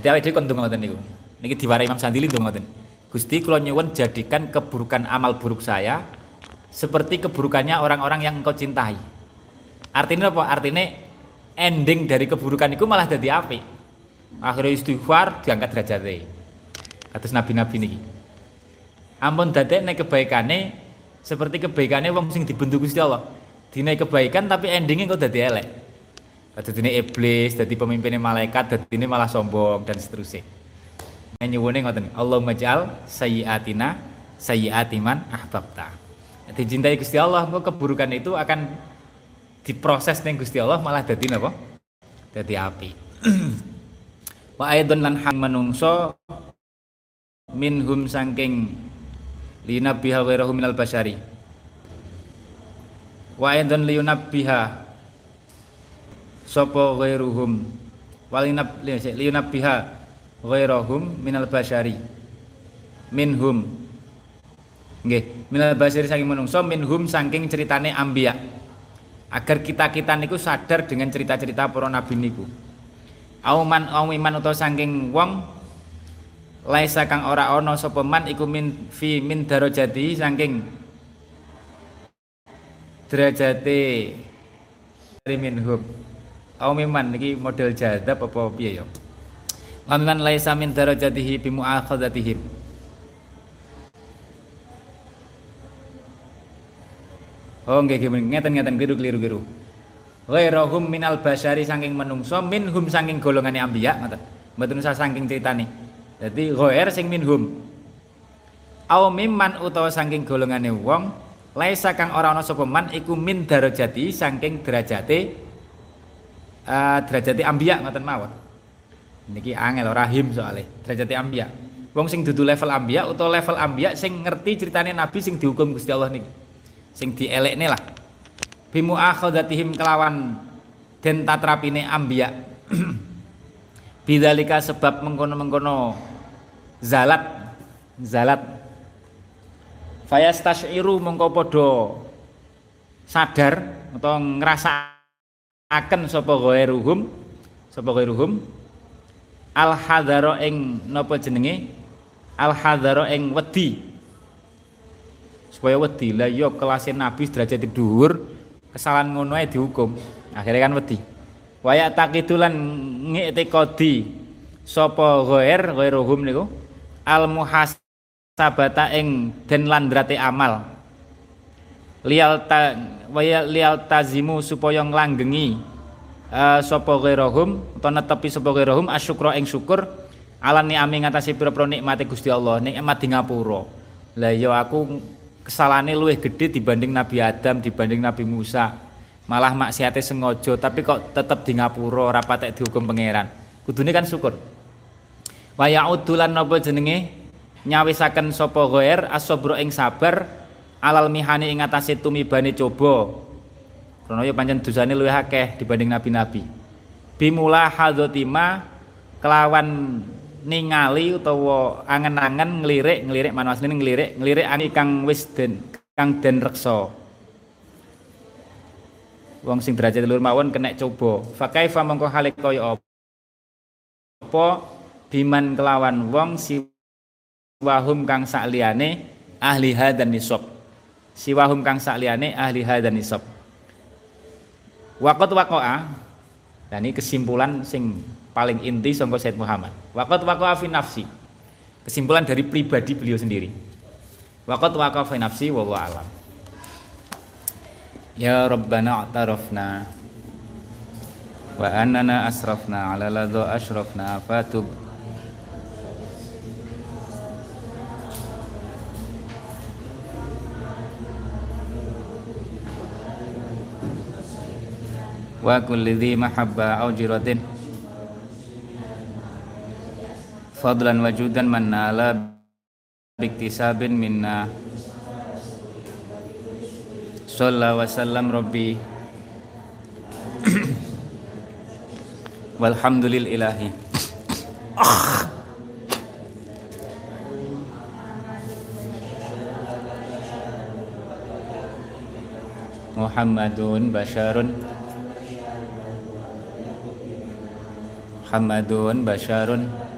Jadi awake dhewe kon ndonga ngoten niku. Niki diwarai Imam Sandili ndonga ngoten. Gusti kula nyuwun jadikan keburukan amal buruk saya seperti keburukannya orang-orang yang engkau cintai. Artinya apa? Artinya ending dari keburukan itu malah jadi api. Akhirnya istighfar diangkat derajatnya. Atas nabi-nabi ini. Ampun dadek nek kebaikane seperti kebaikannya wong sing dibentuk Gusti Allah. Dina kebaikan tapi endingnya kok dadi elek. Dadi iblis, dadi pemimpinnya malaikat, dadi malah sombong dan seterusnya. Nyuwune ngoten, Allahumma ja'al sayyiatina sayyiatiman ahbabta dicintai Gusti Allah keburukan itu akan diproses ning Gusti Allah malah dadi napa? Dadi api. Wa aidon lan hang manungso minhum saking linabbiha ghairahu minal basyari wa aidon liyunabbiha sapa ghairuhum walinab liyunabbiha ghairahum minal basyari minhum. Nggih, minal basir saking menungso minhum saking ceritane ambia. Agar kita-kita niku sadar dengan cerita-cerita para nabi niku. Auman aumiman utawa saking wong laisa kang ora ana sapa man iku min fi min darajati saking derajate dari minhum. Aumiman niki model jadab apa piye ya? Aumiman laisa min darajatihi bi mu'akhadhatihim. Oh nggih ngeten-ngeten keliru-keliru. Ghairahum minal basyari saking menungso minhum saking golongane anbiya ngoten. Mboten usah saking critane. Dadi ghair sing minhum. Aw mimman utawa saking golongane wong laisa kang ora ana sapa man iku min darajati saking derajate uh, derajate anbiya ngoten mawon. Niki angel ora him soalé derajate anbiya. Wong sing dudu level anbiya utawa level anbiya sing ngerti ceritane nabi sing dihukum Gusti Allah niki sing dielekne lah. Bimu akhadatihim kelawan den tatrapine ambiya bidzalika sebab mengkono-mengkono zalat zalat. Fayastasyiru mengko padha sadar atau ngerasa akan sapa ghairuhum sapa ghairuhum. Al hadaro ing napa jenenge? Al hadaro ing wedi supaya wedi. Lah yo iya kelasnya nabi derajat dhuwur kesalahan ngono ae dihukum. Akhirnya kan wedi. Waya takidulan ngiktikodi sapa ghair ghairuhum niku? Al muhasabata ing den landrate amal. Lial ta waya lial tazimu supaya nglanggengi uh, sapa ghairuhum utawa netepi sapa ghairuhum asyukra ing syukur ala ni'ami ngatasi pira-pira nikmate Gusti Allah nikmat di ngapura. Lah ya aku kesalahannya luwih gede dibanding Nabi Adam dibanding Nabi Musa. Malah maksiatnya sengaja tapi kok tetap di ngapura ora patek dihukum pangeran. Kudune kan syukur. Wa ya'udulan napa jenenge? Nyawisaken sapa ghair asobro ing sabar alal mihani ing atase tumibane coba. Krana ya pancen dosane luwih akeh dibanding nabi-nabi. Bimula hadzatima kelawan ningali utawa angen-angen nglirik nglirik manut asline nglirik nglirik ani kang wis den kang den reksa. Wong sing derajat luwih mawon kena coba. Fa kaifa mongko hale kaya apa? Biman kelawan wong si wahum kang sakliyane ahli hadan nisab? Si wahum kang sakliyane ahli hadan nisab. Waqat waqa'a dan ini kesimpulan sing paling inti sangka Said Muhammad. Waqat waqa'a fi nafsi. Kesimpulan dari pribadi beliau sendiri. Waqat waqa'a fi nafsi wallahu alam. Ya Rabbana a'tarafna wa annana asrafna ala ladha ashrafna fatub wa kulli dhi mahabba au fadlan wajudan man nala biktisabin minna. Sallallahu wa sallam rabbi. Walhamdulil ilahi. Muhammadun basharun. Muhammadun basharun